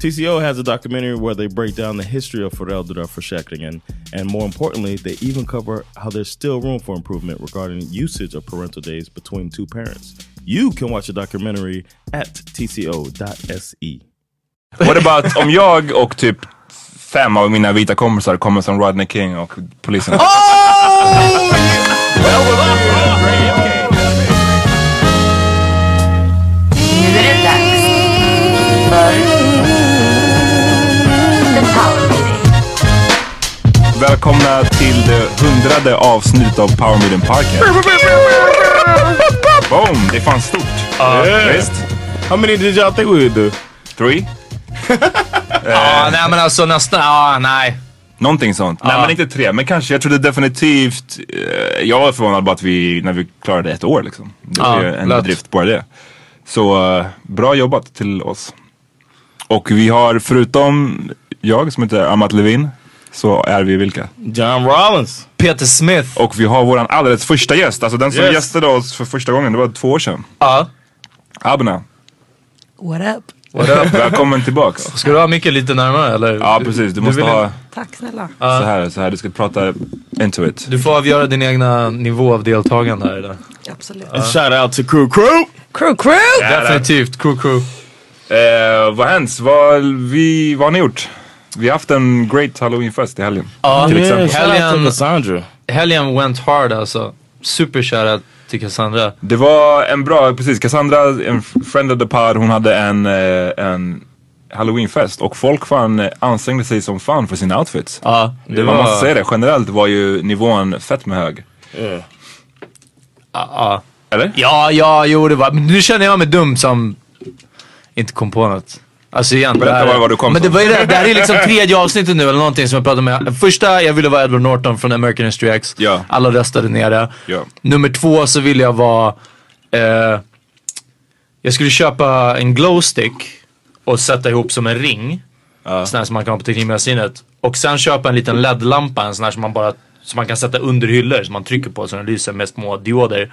TCO has a documentary where they break down the history of föräldraförsäkringen and more importantly, they even cover how there's still room for improvement regarding usage of parental days between two parents. You can watch the documentary at tco.se. What about om jag och typ fem av mina vita kompisar kommer som Rodney King och polisen? Nu är det dags för Välkomna till det hundrade avsnittet av Power Meeting Podcast. Boom! Det är fan stort. Yeah. Visst? How many did y'all think we would do? Three? Ja, nej men alltså nästan, ja nej. Någonting sånt. Nej men inte tre, men kanske. Jag trodde definitivt, eh, jag var förvånad bara att vi, när vi klarade ett år liksom. Det Ja, ju en lätt. bedrift bara det. Så eh, bra jobbat till oss. Och vi har förutom jag som heter Amat Levin, så är vi vilka? John Rollins. Peter Smith. Och vi har våran alldeles första gäst, alltså den som Yes. gästade oss för första gången, det var två år sedan. Ja. Abna, What up? What up? välkommen tillbaks. Ska du ha mycket lite närmare eller? Ja precis, du måste vill- ha Tack snälla. så här, så här, du ska prata into it. Du får avgöra din egna nivå av deltagande här idag. Absolut. And shout out to Crew Crew. Crew crew! Definitivt, crew crew. Eh, vad hänt? Vad, vi, vad har ni gjort? Vi har haft en great halloweenfest i helgen. Ja, Till Yeah, exempel. Helgen- Cassandra. helgen went hard alltså. Super shoutout till Cassandra. Det var en bra, precis, Cassandra, en friend of the pod, hon hade en, eh, en halloweenfest och folk fan eh, ansträngde sig som fan för sina outfits. Ja, Det var, man måste säga det, generellt var ju nivån fett med hög. Yeah. Ja, Eller? ja, ja, jo det var. Men nu känner jag mig dum som inte kom på något. Alltså igen. Berätta det här- var- du kom Men det, var ju det, det här är liksom tredje avsnittet nu eller någonting som jag pratade med. Första, jag ville vara Edward Norton från American History X. Ja. Alla röstade ner det. Ja. Nummer två så ville jag vara, eh, jag skulle köpa en glowstick och sätta ihop som en ring. Sån här som man kan ha på Teknikmagasinet. Och sen köpa en liten LED-lampa, en sån här som man bara som man kan sätta under hyllor som man trycker på så den lyser med små dioder.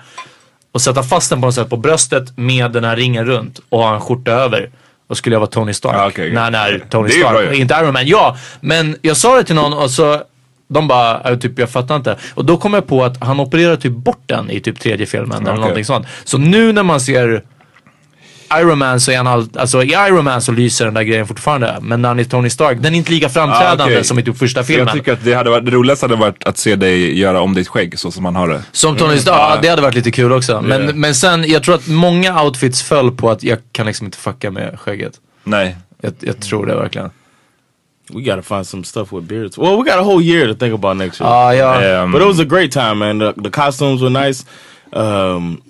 Och sätta fast den på något sätt på bröstet med den här ringen runt och ha en skjorta över. Och skulle jag vara Tony Stark. Ah, okej, okej. när, när Tony Stark, bra inte Iron Man. Ja, men jag sa det till någon och så de bara, typ jag fattar inte. Och då kom jag på att han opererar typ bort den i typ tredje filmen eller Okej. någonting sånt. Så nu när man ser Iron Man så är han all, alltså i Iron Man så lyser den där grejen fortfarande. Men när han är Tony Stark, den är inte lika framträdande Ah, okej. som i typ första Så jag filmen. tycker att det, hade varit, det roligaste hade varit att se dig göra om ditt skägg så som man har det. Som Tony Stark, ja det hade varit lite kul också. Men, Yeah. men sen, jag tror att många outfits föll på att jag kan liksom inte fucka med skägget. Nej. Jag, jag tror det verkligen. We gotta find some stuff with beards. Well, we got a whole year to think about next year. Ah, ja. Um, but it was a great time, man. The, the costumes were nice. Um,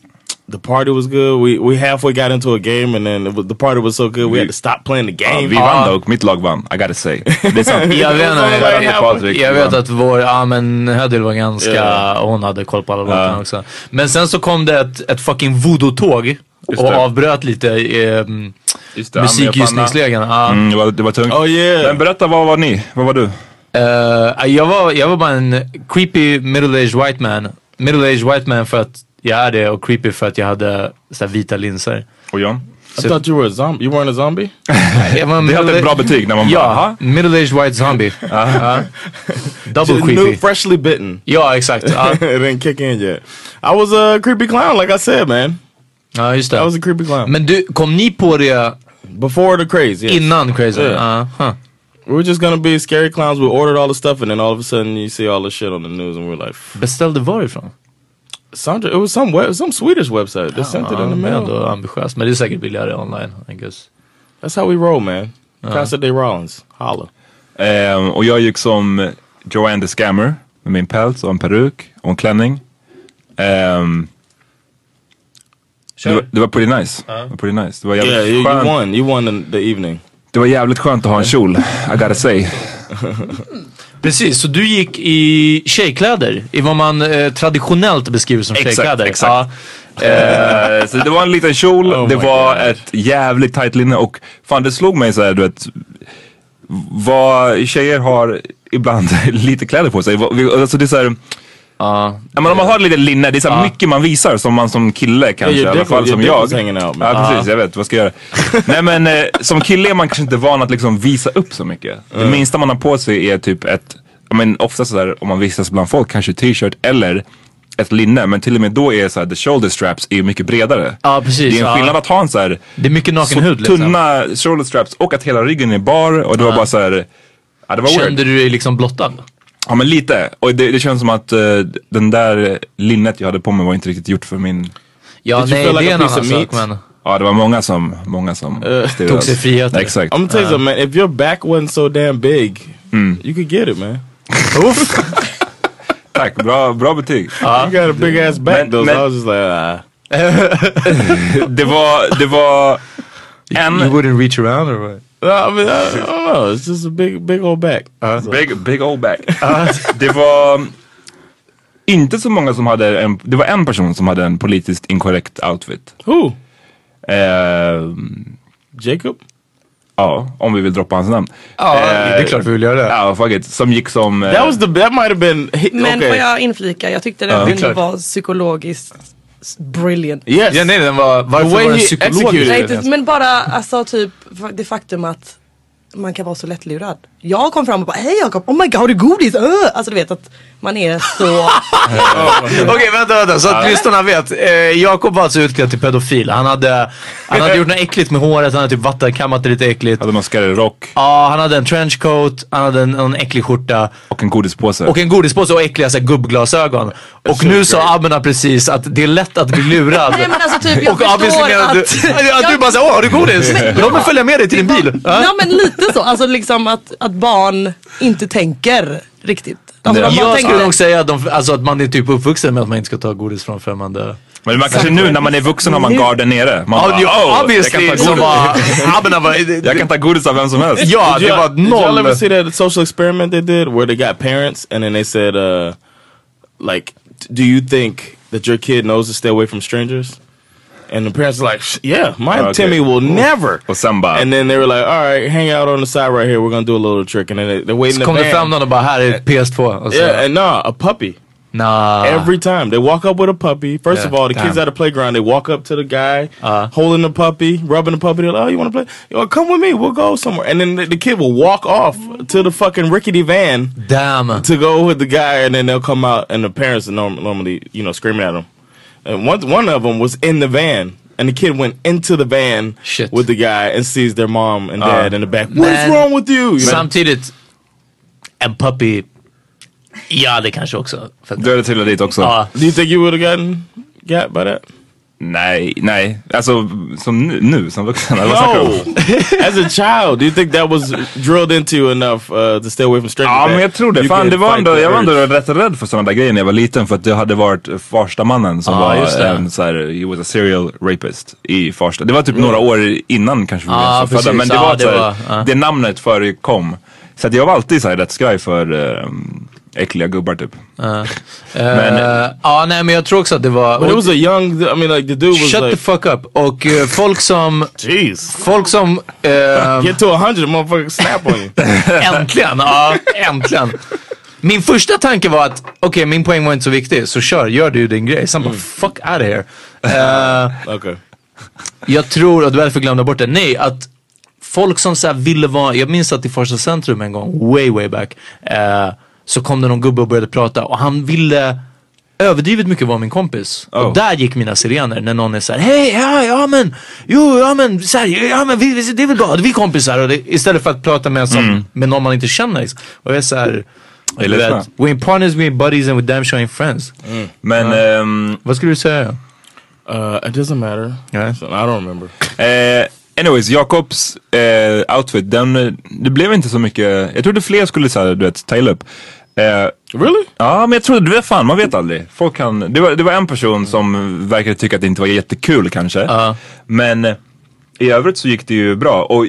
the party was good. We we halfway got into a game, and then was, the party was so good we had to stop playing the Ja, game. vi vann dock, mitt lag vann. I gotta say. Det är sant. Jag vet, jag, Patrik. jag vet att vår, ja men Hedil var ganska, Ja. hon hade koll på alla låtarna Ja. också. Men sen så kom det ett, ett fucking voodoo-tåg och det. avbröt lite Just det, musikgissningsleken. Ja. Mm, det, var, det var tungt. Oh yeah. Men berätta, vad var ni? Vad var du? Eh, jag, var, jag var bara en creepy middle-aged white man. Middle-aged white man för att jag är det och creepy för att jag hade så här, vita linser. Och John? I thought you were a zombie. You weren't a zombie. Jag Det är alltid middle- ett bra betyg när man bara, Ja, "Aha." middle-aged white zombie. Ja. Double Just creepy. new, freshly bitten. Ja, exakt. Ja, it didn't kick in yet. I was a creepy clown, like I said, man. ja just I was det. a creepy clown. Men du, kom ni på det Before the craze, yes. innan Crazy? Yeah. Ja, huh. We were just gonna be scary clowns. We ordered all the stuff, and then all of a sudden, you see all the shit on the news, and we're like, Beställde varifrån? Sandra, it was some web, some Swedish website. They sent it in the mail. ändå ambitiöst. Men det är säkert billigare online, I guess. That's how we roll, man. Casa de Rollins, holla. Ehm, och jag gick som Joanne the Scammer med min päls och en peruk och en klänning. Ehm, det, var, det var pretty nice. Det var pretty nice. Det var jävligt Yeah, you, you skönt. won. You won the, the evening. Det var jävligt skönt att ha en kjol, I gotta say. Precis, så du gick i tjejkläder? I vad man eh, traditionellt beskriver som Exakt, tjejkläder? exakt. Ja. Eh, så det var en liten kjol, Oh det var God. ett jävligt tight linne och fan det slog mig så här, du vet. Vad tjejer har ibland lite kläder på sig. Alltså det är så här, Ja. Ja, men om man har lite linne, det är så här mycket man visar som man som kille kanske your i alla fall som jag. man. ja precis, jag vet vad ska jag göra. Nej men eh, som kille är man kanske inte van att liksom visa upp så mycket. Det minsta man har på sig är typ ett, ja, men ofta sådär om man vistas bland folk, kanske t-shirt eller ett linne. Men till och med då är så här, the shoulder straps är mycket bredare. Ja, precis, Det är en ja. skillnad att ha en så här Det är mycket naken så hud liksom. tunna shoulder straps och att hela ryggen är bar och det var bara så här. Ja, det var weird. Kände du dig liksom blottad? Ja men lite. Och det, det känns som att eh, den där linnet jag hade på mig var inte riktigt gjort för min... Ja, Did nej like det är a en annan sak men... Ja det var många som, många som stirrade tog sig friheter. Exakt. I'm gonna tell you something, man. If your back wasn't so damn big, you could get it, man. Tack, bra, bra betyg. You got a big ass back Men- though, men- so I was just like, ah. Det var, det var en... You wouldn't reach around or what? No, I mean, I, I don't know. It's just a big, big old back. Big, big old back. det var inte så många som hade en, det var en person som hade en politiskt inkorrekt outfit. Who? Ehm, Jacob? ja, om vi vill droppa hans namn. Ja, Eh, det är klart vi vill göra det. Ja, fuck it. Som gick som... eh, That was the. That might have been. He, Men okay. får jag inflika, jag tyckte det filmen klart. var psykologiskt brilliant. Yes. Ja, nej, den var, varför way var den psykologisk? executed Nej, men bara alltså typ det faktum att man kan vara så lättlurad. Jag kom fram och bara hej Jakob, oh my god har du godis? Uh! Alltså du vet att man är så... Okej vänta, vänta, så att lyssnarna vet. Eh, Jakob var alltså utklädd till pedofil. Han hade, han hade gjort något äckligt med håret, han hade typ vattenkammat det lite äckligt. Hade skarrig rock Ja, han hade en trenchcoat, han hade en, en äcklig skjorta och en godispåse. och en godispåse och äckliga så här, gubbglasögon. Och nu sa Abena precis att det är lätt att bli lurad. Nej men alltså typ jag och förstår menar att... du, att du bara såhär, åh har du godis? Låt mig följa med dig till din bil. Ja. Ja men lite så, alltså liksom att, att barn inte tänker riktigt. Alltså, bara Jag tänker- skulle nog säga att, de, alltså, att man är typ uppvuxen med att man inte ska ta godis från främmande. Men man kanske nu när man är vuxen har man garden nere. Man Ja, bara, "Oh, obviously jag kan ta godis." Jag kan ta av vem som helst. Ja, Did det var Did y'all ever noll. see that social experiment they did where they got parents and then they said, uh, like, do you think that your kid knows to stay away from strangers? And the parents are like, yeah, my Okay. Timmy will never. Och sen bara, And then they were like, all right, hang out on the side right here. We're gonna do a little trick. And then they, they're waiting Så in kom the det van. fram någon och bara, här är PS2. Och Yeah, and nah, a puppy. nah. Every time they walk up with a puppy, first Yeah, of all, the kids at the playground, they walk up to the guy, Uh. holding the puppy, rubbing the puppy. They're like, "Oh, you want to play? Yo, come with me. We'll go somewhere." And then the, the kid will walk off to the fucking rickety van Damn. to go with the guy, and then they'll come out, and the parents are norm- normally, you know, screaming at them. And one one of them was in the van. And the kid went into the van Shit. with the guy and sees their mom and dad uh, in the back. What's wrong with you? you? Samtidigt, en puppy. Ja, det kanske också. Att- du hade trillat dit också. Ja. Do you think you would have gotten got by that? Nej, nej. Alltså som nu, nu som vuxen. eller? No, as a child, do you think that was drilled into you enough uh, to stay away from strangers? Ja men jag tror det. Fan, det var ändå, jag var ändå rätt rädd för sådana där grejer när jag var liten för att det hade varit Farstamannen som Ja, var det. en så här, he was a serial rapist i Farsta. Det var typ några år innan kanske vi Ja, blev födda. Men det Ja, var, det så här, var, ja. det namnet förekom. Så att jag var alltid så här rätt skraj för äh, äckliga gubbar typ. Eh, Men- ja, nej men jag tror också att det var... But it was a young. I mean, like the dude was Shut like, the fuck up. Och eh, folk som... "Jeez, Folk som... eh, get to a hundred, motherfucker, snap on you." äntligen! Ja, äntligen. Min första tanke var att, okej min poäng var inte så viktig, så kör, gör du din grej. Sen bara, fuck out of here. Eh, okay. jag tror, och det var därför glömde bort det, nej att folk som så ville vara, jag minns att i Farsta centrum en gång, way way back, eh, så kom det någon gubbe och började prata och han ville överdrivet mycket vara min kompis. Oh. Och där gick mina sirener när någon är såhär, hej, ja, ja men, jo, ja men, så här, ja men vi, vi- det är väl bra, vi är kompisar. Och det, istället för att prata med, som, med någon man inte känner. Liksom. Och jag är såhär, är du vet, we ain't partners, we ain't buddies and we damn sure ain't friends. Men ehm, Vad skulle du säga? Uh, it doesn't matter. Yeah. So, I don't remember. Eh, anyways, Jakobs eh, outfit, den, det blev inte så mycket. Jag trodde fler skulle så här, du vet, ta upp. Eh, Really? ja, men jag trodde, du vet fan, man vet aldrig. Folk kan, det, var, det var en person som verkade tycka att det inte var jättekul kanske. Ja. Men eh, i övrigt så gick det ju bra. Och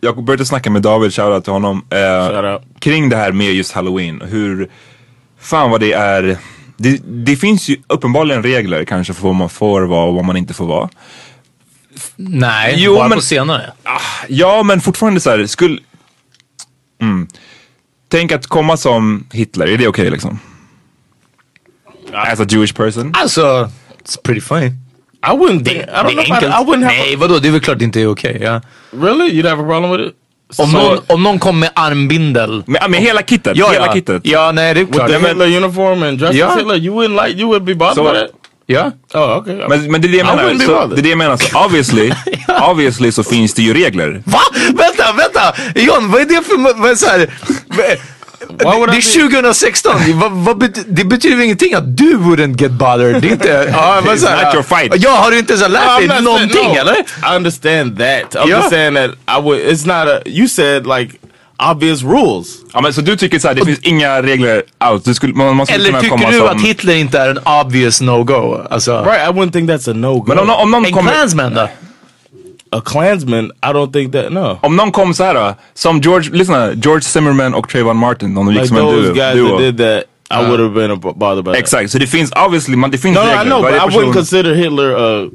jag började snacka med David, shoutout till honom, eh, kring det här med just halloween. Hur, fan vad det är. Det, det finns ju uppenbarligen regler kanske för vad man får vara och vad man inte får vara. Nej, Jo, bara men- på senare. Ja, men fortfarande så här, skulle... Mm. Tänk att komma som Hitler, är det okej liksom? As a Jewish person? Alltså, it's pretty funny. I wouldn't think. I Det don't är know. If I, enkelt. I wouldn't have. Nej, vadå? Det är väl klart det inte är okej. ja. Really? You'd have a problem with it? Om, So- någon, om någon kom med armbindel. Med, med hela kittet? Ja, hela ja. kittet? Ja, nej det är With klart. the Men, Hitler uniform and dressed Yeah. as Hitler, you wouldn't like. You would be bothered So- by that. ja. Oh, okay. Men, men det är det jag menar. Så, det är det jag menar. Så obviously, obviously så finns det ju regler. Va? Vänta, vänta! John, vad är det för... Vad är så här, det, är 2016. vad, vad bety, det betyder ingenting att du wouldn't get bothered. Det är inte... Ja, men så här- not your fight. Ja, har du inte så lärt dig någonting no, eller? I understand that. I'm Yeah. just saying that I would. It's not a. You said like obvious rules. Ja, men, så du tycker så här, det finns inga regler alls? Du skulle, man, man skulle Eller tycker komma du som... att Hitler inte är en obvious no-go? Alltså, Right? I wouldn't think that's a no go. Men om, om, någon en kommer, clansman då? A Klansman, I don't think that. No. om någon kom så här som George, lyssna, George Zimmerman och Trayvon Martin, de gick Like som en those duo. guys duo. that did that, I would have been a, bothered by that. Exakt, så det finns obviously, man, det finns No, no. I know, but I wouldn't consider Hitler a.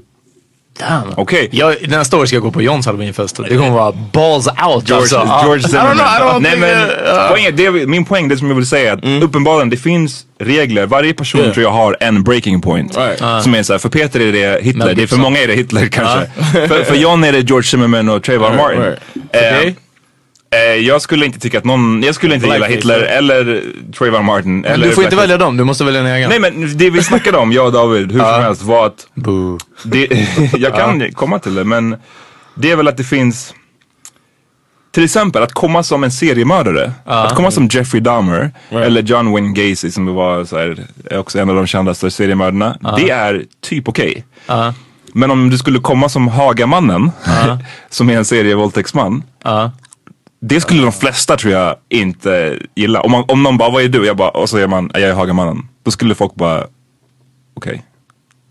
Damn. Okej. Jag, nästa år ska jag gå på Johns halloweenfest. Det kommer vara balls out George, alltså. George Zimmerman. I don't know, I don't Nej, men, uh, poängen, det, är- min poäng, det som jag vill säga är att uppenbarligen det finns regler. Varje person Yeah. tror jag har en breaking point. Right. Som är så här, för Peter är det Hitler, det är för många är det Hitler kanske. för, för John är det George Zimmerman och Trayvon Right, Martin. right. Eh, Okej. eh, jag skulle inte tycka att någon, jag skulle inte Black gilla Hitler eller Trayvon Martin. Men eller du får inte välja dem, du måste välja en egen. Nej men det vi snackade om, jag och David, hur som helst var att Boo. det, jag kan komma till det men det är väl att det finns till exempel att komma som en seriemördare. Att komma som Jeffrey Dahmer eller John Wayne Gacy som var så här, är också en av de kändaste seriemördarna. Det är typ okej. Ja. Men om du skulle komma som Hagamannen, som är en serievåldtäktsman. Det skulle de flesta tror jag inte gilla. Om, man, om någon bara, vad är du? Jag bara, och så är man, jag är Hagamannen. Då skulle folk bara, okej.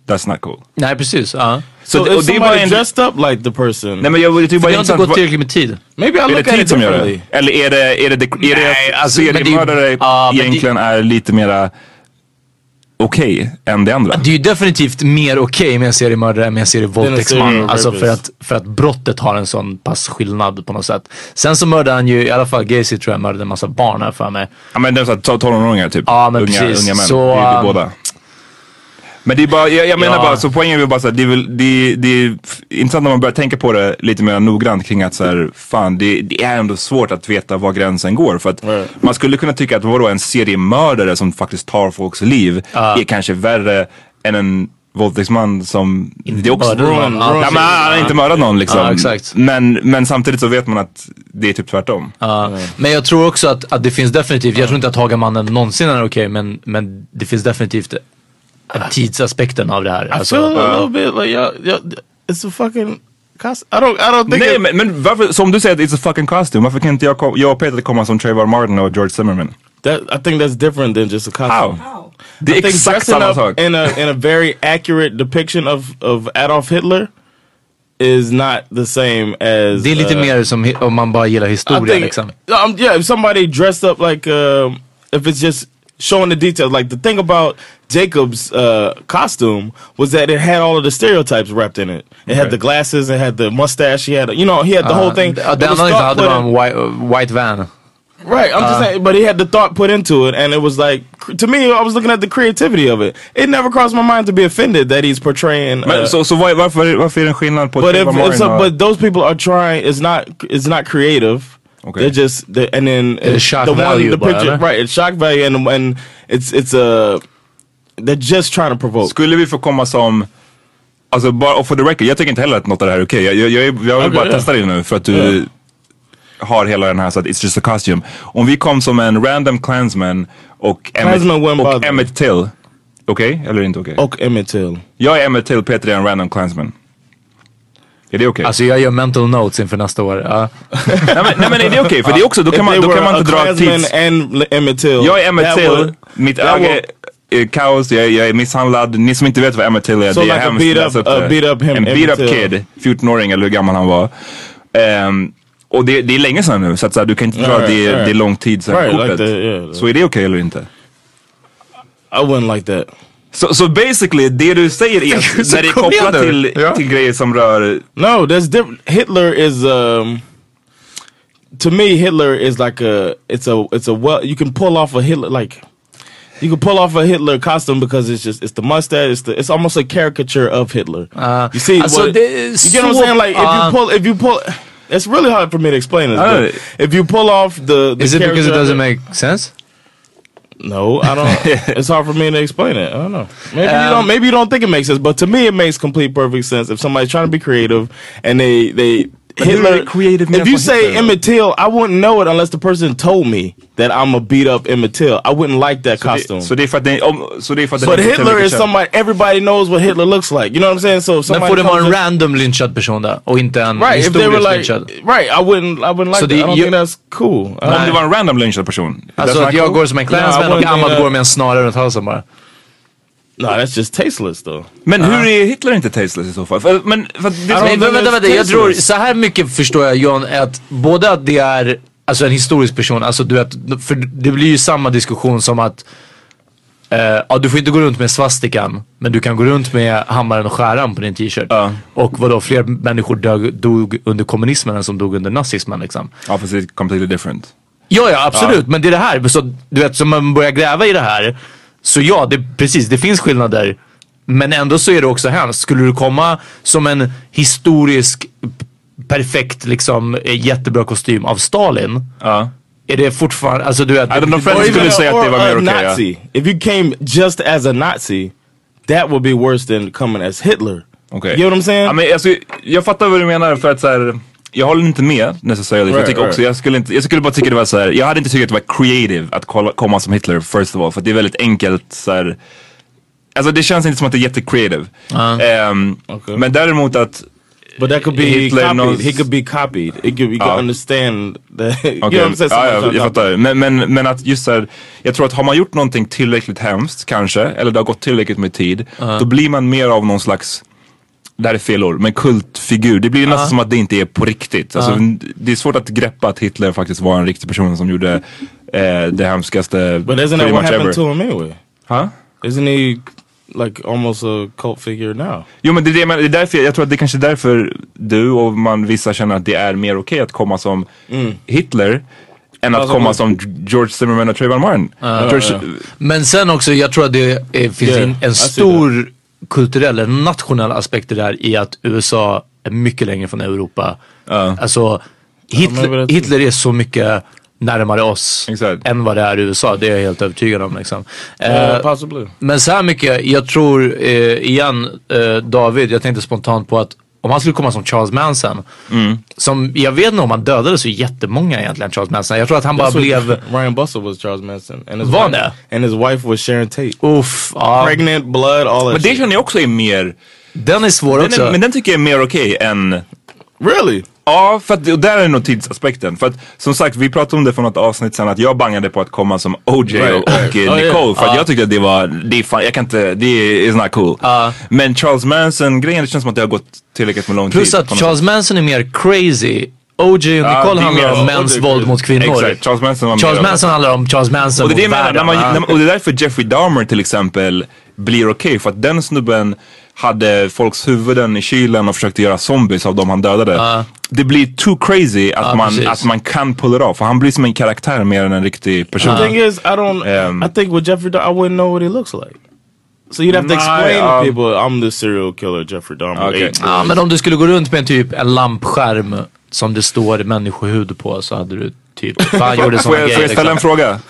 That's not cool. Nej precis. Ja. So, det- och if det är bara somebody en- dressed up like the person, Nej men jag tycker bara det har inte gått tillräckligt med tid. maybe I Är look det tid som gör det? Eller är det, är det, är det Nej, att alltså, men det är ju- seriemördare Ja, men det- egentligen är lite mera okej än det andra? Det är ju definitivt mer okej med en seriemördare än med en serievåldtäktsman. Alltså för att, för att brottet har en sån pass skillnad på något sätt. Sen så mördade han ju, i alla fall Gacy tror jag mördade en massa barn här för mig. Ja men det är så att 12-åringar typ. Ja, men unga, precis. unga män. Så, det är ju um, båda. Men det är bara, jag, jag menar Ja. bara, så poängen är bara så att det är väl, det, det är intressant när man börjar tänka på det lite mer noggrant kring att så här, fan det, det är ändå svårt att veta var gränsen går. För att man skulle kunna tycka att vadå en seriemördare som faktiskt tar folks liv är kanske värre än en våldtäktsman som... det är också, mördade någon. Ja, men han har inte mördat någon liksom. Ja, exakt. Men, men samtidigt så vet man att det är typ tvärtom. Ja. Men jag tror också att, att det finns definitivt, jag tror inte att Hagamannen någonsin är okej men, men det finns definitivt tidsaspekten av det här. I Alltså, feel a little bit like y'all, y'all, it's a fucking cost. I don't, I don't think. Nej it, men, men varför, som du säger it's a fucking costume, varför kan inte jag, jag och Peter komma som Trayvon Martin och George Zimmerman? that, I think that's different than just a costume. How? Det I är think exakt samma up sak. in a in a very accurate depiction of of Adolf Hitler is not the same as. det är lite uh, mer som hi- om man bara gillar historia think, liksom. um, yeah, if somebody dressed up like, um, if it's just showing the details, like the thing about Jacob's uh, costume was that it had all of the stereotypes wrapped in it. It had Okay. the glasses, it had the mustache, he had, you know, he had the whole thing. Ja, It det was thought hade put var in- en white, white van. Right, I'm just saying, but he had the thought put into it, and it was like, to me, I was looking at the creativity of it. It never crossed my mind to be offended that he's portraying. Men, uh, så så var, varför, varför är det en skillnad på but if, Trayvon if Martin so, och... but those people are trying. It's not. It's not creative. Okay. They're just. They, and then It's shock the value, the bara, picture, eller? right? It's shock value, and and it's it's a. They're just trying to provoke. Skulle vi få komma som, alltså bara och for the record, jag tycker inte heller att något av det här är okej. Jag, jag, jag, jag vill Okej, bara ja. testa det nu för att du har hela den här så att it's just a costume. Om vi kom som en random clansman och Emmett, och. Emmett Till. Okej? Eller inte okej? Och Emmett Till. Jag är Emmett Till, Peter är en random clansman. Är det okej? Alltså jag gör mental notes inför nästa år. Ja. nej, men, nej men är det okej? För det är också, då kan man, då kan man inte dra tids... and Emmett Till. Jag är Emmett that Till, would- mitt that öga would- är kaos, jag, jag är misshandlad. Ni som inte vet vad Emmett Till är, So det like är hemskt. beat up- det. beat up him, En beat up kid, 14-åring eller hur gammal han var. Ehm, och det, det är länge sedan nu så, att, så här, du kan inte dra att det, Right, det är lång tid sedan Right, like kortet. the- yeah, så är det okej eller inte? I wouldn't like that. Så so, basically, det du säger är att Så när det är kom igen kopplat nu. till, Ja. till grejer som rör No, there's different. Hitler is um. To me, Hitler is like a. It's a. It's a well. You can pull off a Hitler like. You can pull off a Hitler costume because it's just it's the mustache. It's the it's almost a caricature of Hitler. Uh, you see, alltså, what, det är you get what I'm saying? Like if uh, you pull, if you pull, it's really hard for me to explain this. Uh, but if you pull off the, the Is it because it doesn't make sense? No, I don't. it's hard for me to explain it. I don't know. Maybe you Um, don't. Maybe you don't think it makes sense, but to me, it makes complete perfect sense. If somebody's trying to be creative and they they Hitler creative If you say Hitler? Emmett Till, I wouldn't know it unless the person told me that I'm a beat up Emmett Till. I wouldn't like that costume. Det, så det är för att det, om, så det är för att den but Hitler is somebody. Everybody knows what Hitler looks like. You know what I'm saying? So if Men somebody får det vara en random lynchad person där och inte en Right, if they were historisk like, lynchad? right, I wouldn't, I wouldn't like So that. the- I don't you- think that's cool. Om det var en random lynchad person. Alltså That's att jag cool? går som en I och Ahmad går med en snara runt halsen bara. No, that's just tasteless though. Men hur är Hitler inte tasteless i så fall? För, men, för det, men vänta, vänta. Jag tror, så här mycket förstår jag John, att både att det är alltså en historisk person, alltså du vet, för det blir ju samma diskussion som att eh, ja, du får inte gå runt med svastikan, men du kan gå runt med hammaren och skäran på din t-shirt. Ja. Och vadå, fler människor dog, dog under kommunismen än som dog under nazismen liksom. ja fast det är completely different. Ja, ja absolut. Men det är det här. Så, du vet, som man börjar gräva i det här. Så ja, det, precis. Det finns skillnader. Men ändå så är det också hemskt. Skulle du komma som en historisk perfekt liksom eh, jättebra kostym av Stalin. Ja. Är det fortfarande, alltså du vet. Fred even skulle säga att det var mer okej. ja. Nazi. If you came just as a Nazi, that would be worse than coming as Hitler. Okej. You know what I'm saying? Ja, men, alltså, jag fattar vad du menar för att så här, jag håller inte med necessarily. För jag Right, tycker right. också, jag skulle, inte, jag skulle bara tycka det var så här, jag hade inte tyckt att det var creative att kolla, komma som Hitler first of all. För att det är väldigt enkelt så här, Alltså det känns inte som att det är jättecreative. Ehm, Okej. Men däremot att But that could be Hitler copied. knows- He could be copied. It could, you Ja. can understand that. you know what I'm saying? ja, ja, jag fattar. Men, men, men att just såhär, jag tror att har man gjort någonting tillräckligt hemskt kanske, eller det har gått tillräckligt med tid, då blir man mer av någon slags det här är fel ord, men kultfigur. Det blir nästan som att det inte är på riktigt. Alltså, Det är svårt att greppa att Hitler faktiskt var en riktig person som gjorde eh, det hemskaste But isn't that what happened ever. to him anyway? Huh? Isn't he like almost a cult figure now? Jo men det är, det, det är därför, jag tror att det är kanske är därför du och man vissa känner att det är mer okej att komma som Hitler än att Alltså, komma som George Zimmerman och Trayvon Martin. George, Men sen också, jag tror att det är, finns Yeah, en, I en stor kulturell, en nationell aspekt i att USA är mycket längre från Europa. Alltså, men Hitler, Hitler är så mycket närmare oss Exakt. än vad det är i USA. Det är jag helt övertygad om. Liksom. Uh, possibly. men så här mycket, jag tror eh, igen eh, David, jag tänkte spontant på att om han skulle komma som Charles Manson, Mm. som jag vet inte om han dödade så jättemånga egentligen Charles Manson. Jag tror att han bara blev, Ryan Bussell was Charles Manson. And his Var wife, det? And his wife was Sharon Tate. uff, ja, Pregnant, blood, all that men det känner jag också är mer, den är svår den också. är, men den tycker jag är mer okej än Really? Ja, för att, och där är nog tidsaspekten. För att som sagt, vi pratade om det för något avsnitt sen att jag bangade på att komma som OJ Right, och, eh, Nicole. För att jag tyckte att det var, det är fan, jag kan inte, det är not cool. Men Charles Manson grejen, det känns som att det har gått tillräckligt med lång Plus tid. att på något Charles. Manson är mer crazy. OJ och Nicole det är handlar om mäns våld mot kvinnor. Exakt, Charles Manson var Charles det. Manson handlar om Charles Manson Och det, är det, mot menar, världen. man, man, och det är därför Jeffrey Dahmer till exempel blir okej. för att den snubben hade folks huvuden i kylen och försökte göra zombies av dem han dödade. Det blir too crazy att, Ja, man, precis. att man kan pull it off. För han blir som en karaktär mer än en riktig person. The thing is, I don't. Um, I think with Jeffrey Dahmer, I wouldn't know what he looks like. So you'd have to explain um, to people, I'm the serial killer Jeffrey Dahmer. Okay. Ja, boys." men om du skulle gå runt med en typ en lampskärm som det står människohud på så hade du typ, fan gjorde såna jag, får grejer. jag ställa en Liksom. fråga?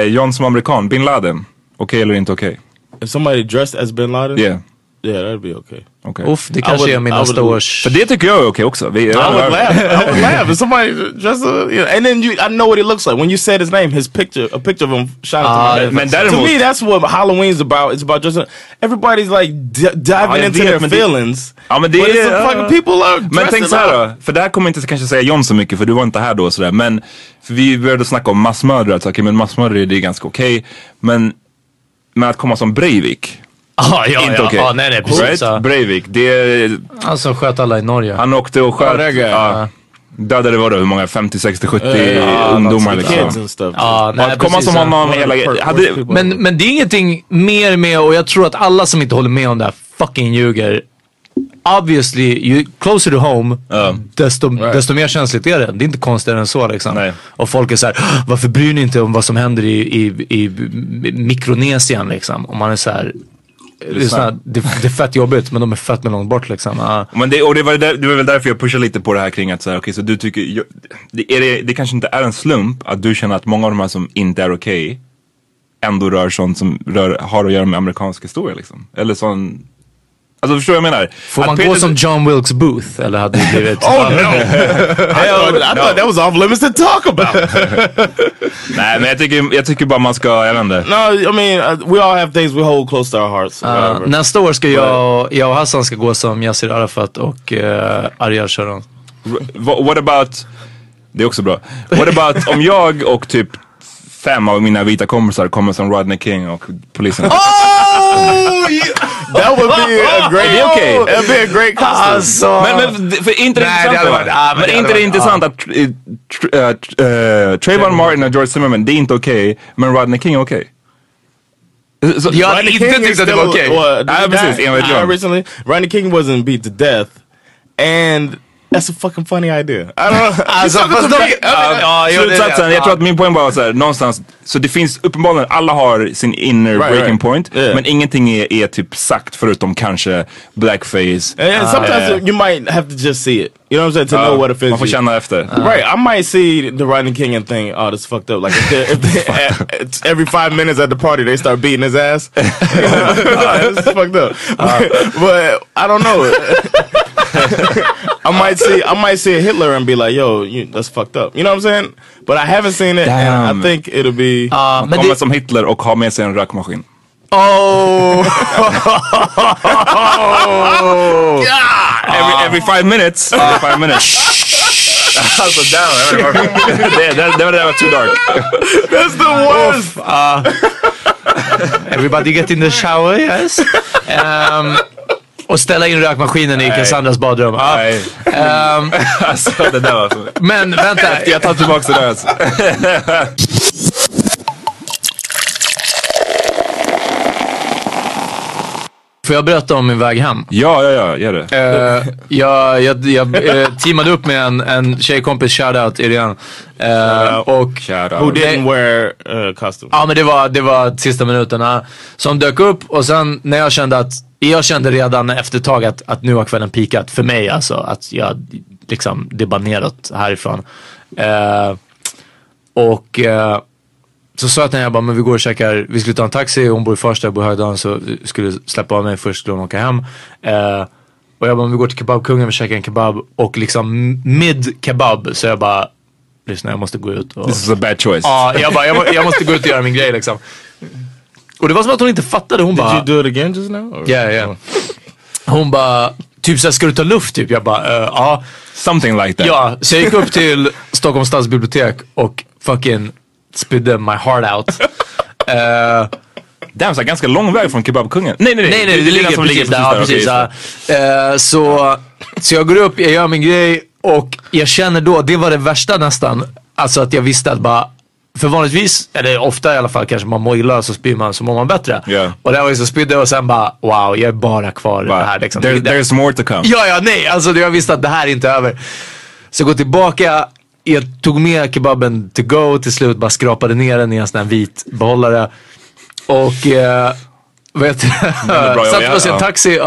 eh, John som amerikan, bin Laden. Okej eller inte okej? If somebody dressed as Bin Laden, Yeah. Yeah, that'd be okay. okej. Uff, det I kanske would- är min nästa års... För det tycker jag är okej också. Vi, I would laugh. I would laugh if somebody dressed, uh, you know, and then you, I know what he looks like when you said his name. His picture, a picture of him shot into Ah, my head. men to däremot- me, that's what Halloween's about. It's about just everybody's like diving Ja, into vet, their men det- feelings. Ja men det but är... it's a fucking people are Men tänk så här up. då, för det här kommer inte kanske säga John så mycket för du var inte här då och sådär. Men för vi började snacka om massmördare, okej men massmördare det är ganska okej. Men, men att komma som Breivik, Ah, ja, inte ja, okej. ja, nej, nej, precis. Right? Breivik, det är, Han som sköt alla i Norge. han åkte och sköt, ja, dödade vadå, hur många? 50, 60, 70 Yeah, ungdomar liksom. kids and stuff. Ja, Och nej, komma precis, som honom, hela, hade. Men, men det är ingenting mer med, och jag tror att alla som inte håller med om det här fucking ljuger. Obviously, you closer to home, desto, desto mer känsligt är det. Det är inte konstigare än så liksom. Nej. Och folk är så här, varför bryr ni inte om vad som händer i, i, i Mikronesien liksom? Om man är så här, det är, så här, det, det är fett jobbigt men de är fett med långt bort liksom. Ja. Men det, och det var, där, det var väl därför jag pushade lite på det här kring att så här, okej så du tycker, jag, det, är det, det kanske inte är en slump att du känner att många av de här som inte är okej ändå rör sånt som rör, har att göra med amerikansk historia liksom. Eller sån, alltså förstår du vad jag menar? Får Att man Peter- gå som John Wilkes Booth eller hade det blivit... Oh no! I, thought, I thought that was off limits to talk about. Nej men jag tycker, jag tycker bara man ska, jag vet inte. no, I mean uh, we all have things we hold close to our hearts. Uh, nästa år ska jag, jag och Hassan ska gå som Yassir Arafat och uh, Ariel Sharon. What, about, det är också bra. What about om jag och typ fem av mina vita kompisar kommer som Rodney King och polisen? That would be a great. Är det okej? That'd be a great costume. Alltså, Men, men för inte det Nej, det hade intressant varit- ja, men men det inte det varit- intressant att uh, tr, uh, tr, uh, Trayvon Martin och George Zimmerman, det är inte okej, men Rodney King är okej. Så- Jag hade inte tyckt att det var okej. what, did Nej, precis, enligt John. recently, Rodney King wasn't beat to death, and that's a fucking funny idea. I don't know. Alltså, fast de- ja, ja, Slutsatsen, jag ja. tror att min poäng bara var såhär, någonstans, så det finns uppenbarligen, alla har sin inner Right, breaking right. point, Yeah. men ingenting är, är typ sagt förutom kanske blackface. And sometimes Uh, you might have to just see it. You know what I'm saying? To know what offends man får you. känna efter. Right, I might see the Rodney King and think, oh, this is fucked up. Like if, if they, at, it's every five minutes at the party they start beating his ass. Oh, this is fucked up. but I don't know. I might see I might see a Hitler and be like, yo, you, that's fucked up. You know what I'm saying? But I haven't seen it, and Damn. I think it'll be. Ja, men Kommer det, som Hitler och har med sig en rökmaskin. Oh! Every, every five minutes. Every five minutes. alltså damn. det, det, det, var- det var too dark. That's the worst! Uh, everybody get in the shower, yes. Ehm, och ställa in rökmaskinen i Cassandras badrum. Ja. Nej. Ehm, Alltså det där var... Så. men vänta. Jag tar tillbaka det där alltså. Får jag berätta om min väg hem? Ja, ja, ja, gör det. Eh, jag jag, jag eh, teamade upp med en, en tjejkompis, shoutout Irene. Uh, och Shout Who out. didn't wear uh, costume? Ja men det var, det var sista minuterna som dök upp och sen när jag kände att, jag kände redan efter ett tag att, att nu har kvällen pikat för mig alltså. Att jag liksom, det är bara neråt härifrån. Och så sa jag till henne, jag bara, men vi går och käkar, vi skulle ta en taxi, hon bor i Farsta, jag bor i Högdalen så skulle släppa av mig först, skulle hon åka hem. Eh, och jag bara, men vi går till kebabkungen, vi käkar en kebab och liksom mid kebab så jag bara, lyssna jag måste gå ut och This is a bad choice. Ja, jag bara, jag, jag måste gå ut och göra min grej liksom. Och det var som att hon inte fattade. Hon Did bara, you do it again just now? or- ja, ja. Hon bara, typ såhär, ska du ta luft typ? Jag bara, "Eh, ja. Something like that. Ja, så jag gick upp till Stockholms stadsbibliotek och fucking spydde my heart out. Eh, Damn, så ganska lång väg från kebabkungen. Nej, nej, Nej nej, det, ligger som precis där. Ja, okej, precis, just ja. det. Eh, så, så jag går upp, jag gör min grej och jag känner då, det var det värsta nästan. Alltså att jag visste att bara, för vanligtvis, eller ofta i alla fall kanske man mår illa så spyr man så mår man bättre. Ja. Och det var ju så spydde och sen bara wow, jag är bara kvar i det här liksom. There, Det- there's more to come. Ja, ja, nej. Alltså jag visste att det här är inte över. Så jag går tillbaka. Jag tog med kebaben to go till slut. Bara skrapade ner den i en sån här vit behållare. Och eh, vet satte oss i en taxi.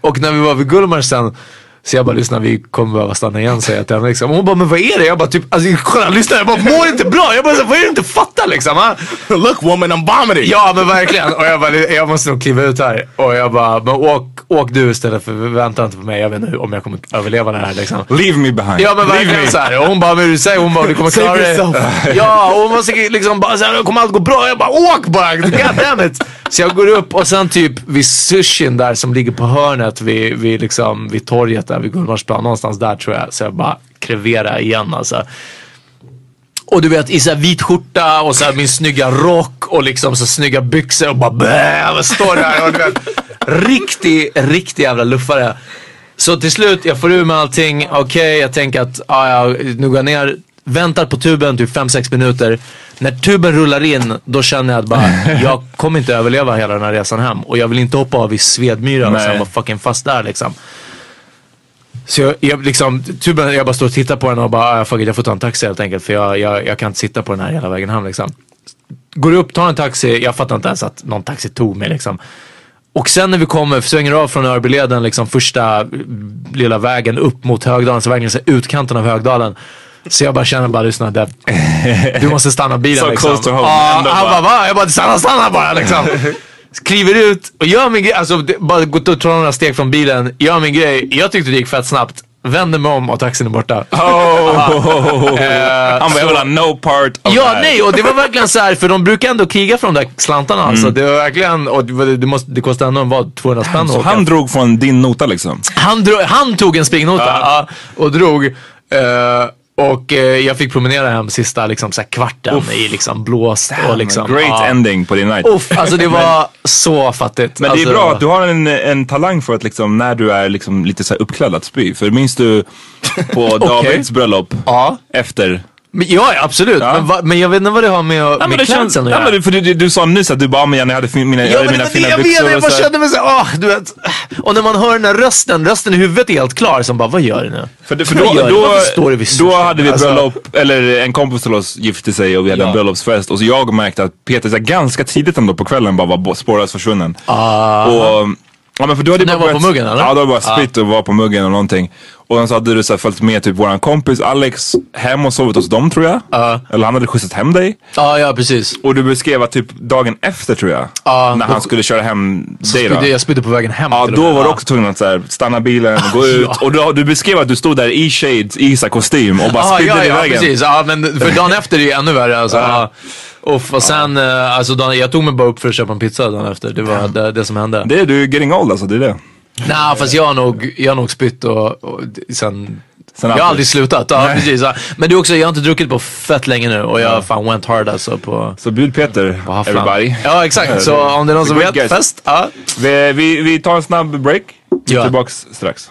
Och när vi var vid Gullmars sen. Så jag bara, lyssna vi kommer behöva stanna igen säger jag till henne. Liksom. Och hon bara, men vad är det? Jag bara, typ, alltså kolla, lyssna. Jag bara, mår inte bra. Jag bara, så, vad är det du inte fattar liksom? ha? Look woman, I'm vomiting! Ja men verkligen. Och jag bara, jag måste nog kliva ut här. Och jag bara, men åk, åk du istället för vänta inte på mig. Jag vet inte om jag kommer överleva det här liksom. Leave me behind. Ja men Leave verkligen me. såhär. Och hon bara, men du säger hon bara, du kommer klara det. yourself. Ja och hon måste liksom bara såhär, kommer allt gå bra? Jag bara, åk bara! God damn it. Så jag går upp och sen typ vid sushin där som ligger på hörnet vid, vid, liksom, vid torget där vid Gullmarsplan. Någonstans där tror jag. Så jag bara krevera igen alltså. Och du vet i så här vit skjorta och så här min snygga rock och liksom så snygga byxor och bara bäh, står där och du vet. Riktig, riktig jävla luffare. Så till slut, jag får ur med allting. Okej, jag tänker att ah, ja, nu går jag ner. Väntar på tuben typ 5-6 minuter. När tuben rullar in, då känner jag att bara, jag kommer inte överleva hela den här resan hem. Och jag vill inte hoppa av i Svedmyra och sen vara fucking fast där liksom. Så jag, jag liksom, tuben, jag bara står och tittar på den och bara, ah, fuck it, jag får ta en taxi helt enkelt. För jag, jag, jag kan inte sitta på den här hela vägen hem liksom. Går upp, tar en taxi, jag fattar inte ens att någon taxi tog mig liksom. Och sen när vi kommer, svänger av från Örbyleden, liksom första mm, lilla vägen upp mot Högdalen, så verkligen så utkanten av Högdalen. Så jag bara känner bara, lyssna, det, du måste stanna bilen So liksom. close to home, han bara- bara, va? Jag bara, stanna, stanna bara liksom. Kliver ut och gör min grej, alltså bara gå och ta några steg från bilen, gör min grej. Jag tyckte det gick fett snabbt. Vänder mig om och taxin är borta. Oh. Eh, Han bara, jag vill ha no part of Ja, that. nej, och det var verkligen så här, för de brukar ändå kriga för de där slantarna. Alltså, det var verkligen, och det, det, måste, det kostade ändå en vad, 200 spänn Så han drog från din nota liksom? Han, dro, han tog en springnota ja, och drog. eh, och eh, jag fick promenera hem sista liksom, så kvarten i liksom, blåst. och, liksom, Great ja. ending på din night. Uff, alltså det var så fattigt. Men alltså, det är bra att du har en, en talang för att liksom, när du är liksom lite så här uppklädd att spy. För minns du på Davids bröllop Ja. efter? Men, ja, ja, absolut. Ja. Men, va, men jag vet inte vad det har med, Ja, med men klädseln att ja, göra. men du, för du, du, du sa nyss att du bara, men jag hade fin, mina, jag Ja men mina det fina jag byxor jag och bara så här. kände mig såhär, åh, du vet. Och när man hör den där rösten, rösten i huvudet är helt klar, som bara, vad gör du nu? För, för då, då, då sushi? hade vi Alltså- bröllop, eller en kompis till oss gifte sig och vi hade en Ja. bröllopsfest. Och så jag märkte att Peter så här, ganska tidigt ändå på kvällen bara var spårlöst försvunnen. Och, ja, men för du hade bara på börjat- muggen, eller? Ja, du hade bara spritt och var på muggen och någonting. Och sen så hade du så här, följt med typ våran kompis Alex hem och sovit hos dem tror jag. Eller han hade skjutsat hem dig. Ja, ja precis. Och du beskrev att typ dagen efter tror jag. Ja, när han skulle köra hem dig då. Jag spydde på vägen hem Ja, och då var du Ja. också tvungen att så här, stanna bilen, gå ut. Och du, du beskrev att du stod där i shades, i kostym och bara Ja, spydde ja, i ja, vägen. precis. Ja, men för dagen efter är det ju ännu värre. Alltså. Ja. Uff, och sen, eh, alltså dagen, jag tog mig bara upp för att köpa en pizza dagen efter. Det var det, det som hände. Det är du getting old alltså, det är det. Nej, fast jag har nog, jag har nog spytt och, och sen, Sen jag har aldrig slutat. Ja, precis. Ja. Men är också, jag har inte druckit på fett länge nu och jag fan went hard alltså på, Så bjud Peter, på hafflan. everybody. Ja, exakt. Så om det är någon som vet, guest. fest. Ja. Vi, vi, vi tar en snabb break. Vi är Ja. tillbaks strax.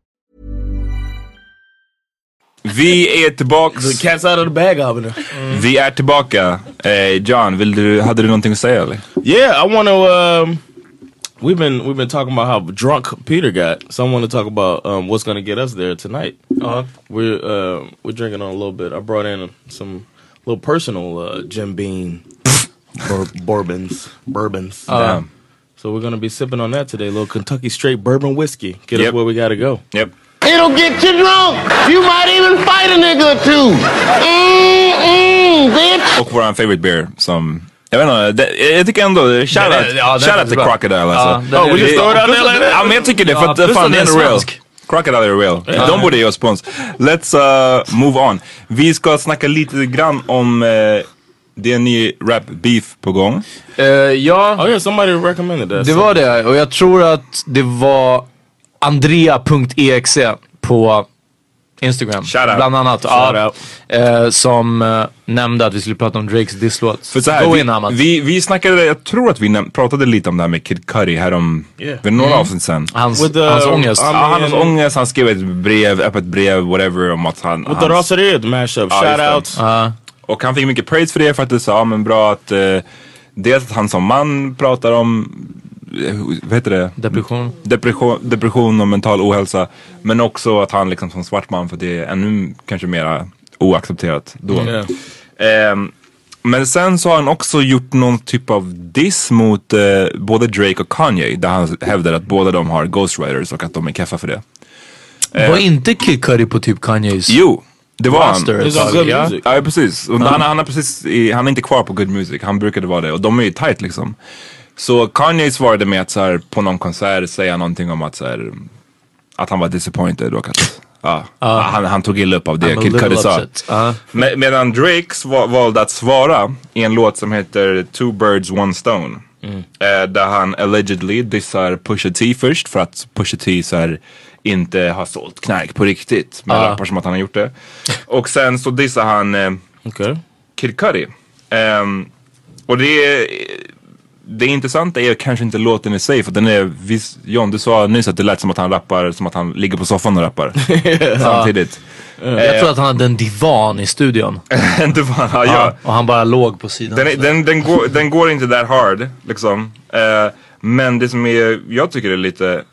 Vi är tillbaks. The cat's out of the bag over there. Vi är tillbaka. Eh, John, vill du, hade du någonting att säga eller? Yeah, I want to. Um, we've been we've been talking about how drunk Peter got, so I want to talk about um, what's going to get us there tonight. Uh-huh. We're uh, we're drinking on a little bit. I brought in some little personal uh, Jim Beam bur- bourbons, bourbons. Damn. So we're going to be sipping on that today. A little Kentucky straight bourbon whiskey. Get us where we got to go. Yep. It'll get you drunk. You might even fight a nigga or two. Mm-mm, bitch. Och våran favorite beer som, jag vet inte, det, jag tycker ändå, shoutout ja, den shout är out till. Crocodile Ja, alltså. we just Det-? Ja men jag tycker det för Ja, att plus fan det är är real. Crocodile är real. De borde ge oss spons. Let's uh, move on. Vi ska snacka lite grann om uh, det är en ny rap beef på gång. Eh, ja, Oh yeah, somebody recommended that. det var det. Och jag tror att det var Andrea.exe på Instagram. Shout out. Bland annat. Shout ja, out. eh, som eh, nämnde att vi skulle prata om Drakes disslåt. För så här, Go vi, in Ahmad. vi, vi snackade, jag tror att vi näm- pratade lite om det här med Kid Cudi här om, Yeah. för några avsnitt sen. Hans, With the- hans ångest. Mean- han har ångest, han skrev ett brev, öppet brev, whatever om att han... With the hans- Rosaried mashup. Ja, Shout just det. out. Ja. Och han fick mycket praise för det för att det sa, men bra att eh, dels att han som man pratar om, vad heter det? Depression. Depression, depression och mental ohälsa. Men också att han liksom som svart man för det är ännu kanske mera oaccepterat då. Yeah. Ehm, men sen så har han också gjort någon typ av diss mot eh, både Drake och Kanye. Där han hävdar att båda de har ghostwriters och att de är keffa för det. Var inte Kid Cudi på typ Kanyes Jo, det var han. ja? precis. Och han, han, är precis i, han är inte kvar på Good Music. Han brukade vara det. Och de är ju tight liksom. Så Kanye svarade med att så här, på någon konsert säga någonting om att, så här, att han var disappointed och att ja, han, han tog illa upp av det I'm Kid Cudi sa. upset. Ja. Me- medan Drake valde att svara i en låt som heter Two Birds One Stone. Eh, där han allegedly dissar Pusha T först för att Pusha T så här, inte har sålt knark på riktigt. Men rappar som att han har gjort det. Och sen så dissar han eh, Okay. Kid Cudi. Ehm, och det är, det intressanta är kanske inte låten i sig för den är, vis, John du sa nyss att det lät som att han rappar som att han ligger på soffan och rappar. Samtidigt. Jag tror att han hade en divan i studion. det var, ja, Ja. Och han bara låg på sidan. Den, är- den, den, går, den går inte där hard liksom. Eh, men det som är, jag tycker är lite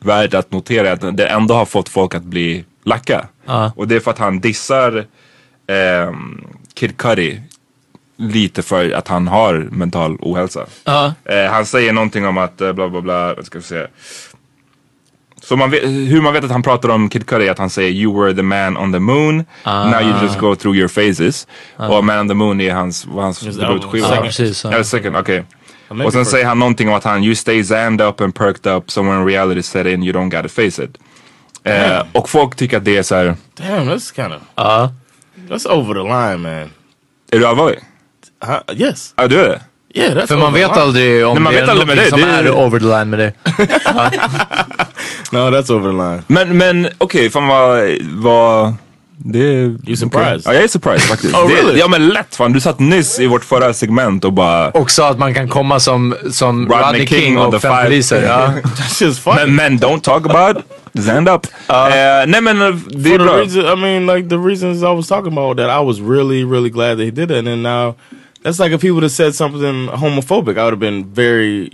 värt att notera är att det ändå har fått folk att bli lacka. Ja. Och det är för att han dissar ehm, Kid Cudi lite för att han har mental ohälsa. Ja. Eh, han säger någonting om att eh, bla bla bla, vad ska vi se. Så man vet, hur man vet att han pratar om Kid Cudi är att han säger you were the man on the moon, now you just go through your phases. Och man on the moon är hans, hans debutskiva. Ja, precis. Eller second, okej. maybe Och sen säger han någonting om att han you stay zanned up and perked up so when reality set in you don't gotta face it. Eh, och folk tycker att det är så här. Damn, that's kind of Ja. that's over the line, man. är du allvarlig? Uh, yes, Ja du är det? yeah, that's För man vet line. aldrig om Nej, man det vet är det. som Det är- är over the line med det. No, that's over the line. Men, men okej, fan vad, vad det är... You surprised? Ja, jag är surprised faktiskt. Oh, det, really? Ja men lätt fan, du satt nyss i vårt förra segment och bara... Och sa att man kan komma som, som Rodney Rodney, King King, och fem poliser. Ja. That's just funny. Men, men don't talk about stand up. Eh, nej men eh, det är bra. reason, I mean, like the reasons I was talking about that, I was really, really glad that he did it. And then now, that's like if he would have said something homophobic, I would have been very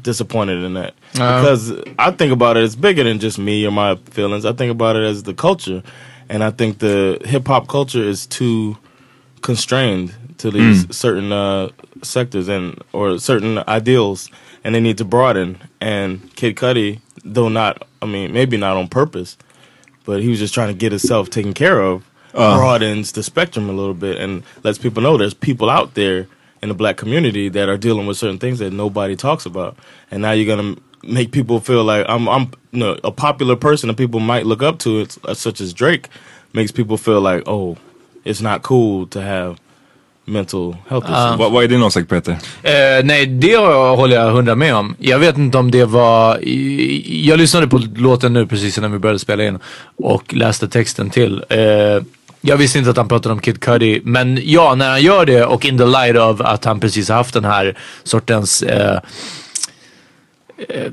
disappointed in that. Because I think about it as bigger than just me or my feelings. I think about it as the culture, and I think the hip hop culture is too constrained to these certain uh, sectors and or certain ideals, and they need to broaden. And Kid Cudi, though not, I mean, maybe not on purpose, but he was just trying to get himself taken care of. Broadens the spectrum a little bit and lets people know there's people out there in the black community that are dealing with certain things that nobody talks about. And now you're gonna make people feel like I'm, I'm, you know, a popular person that people might look up to, it's, uh, such as Drake, makes people feel like, oh, it's not cool to have mental health issues. Vad, vad är din åsikt Peter? Eh, nej, det håller jag hundra med om. Jag vet inte om det var... Jag lyssnade på låten nu precis innan vi började spela in och läste texten till. Eh, jag visste inte att han pratade om Kid Cudi, men ja, när han gör det och in the light of att han precis har haft den här sortens eh, eh,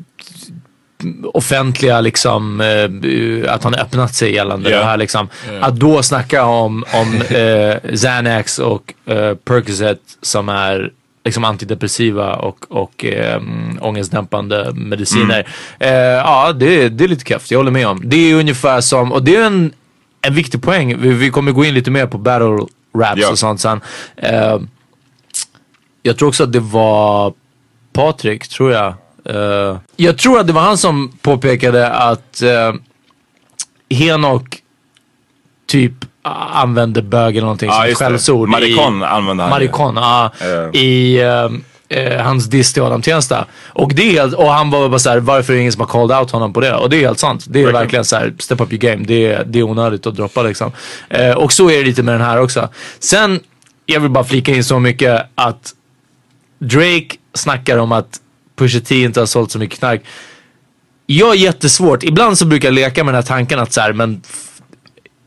offentliga liksom, eh, att han öppnat sig gällande Ja. det här liksom. Att då snacka om, om eh, Xanax och eh, Percocet som är liksom antidepressiva och, och eh, ångestdämpande mediciner. Eh, ja, det, det är lite kräft, jag håller med om. Det är ungefär som, och det är en, en viktig poäng, vi, vi kommer gå in lite mer på battle raps Ja. och sånt sen. Eh, jag tror också att det var Patrik, tror jag. Eh, jag tror att det var han som påpekade att uh, Henok typ ah, använde bög eller någonting Ja, som ett skällsord. Maricon i, använde han. Maricon, ja. I eh, eh, hans diss till Adam Tensta. Och, det är, och han var bara såhär, varför är det ingen som har called out honom på det? Och det är helt sant. Det är Verkligen. verkligen såhär, step up your game. Det är, det är onödigt att droppa liksom. Eh, och så är det lite med den här också. Sen, jag vill bara flika in så mycket att Drake snackar om att Pusha T inte har sålt så mycket knark. Jag har jättesvårt, ibland så brukar jag leka med den här tanken att så här, men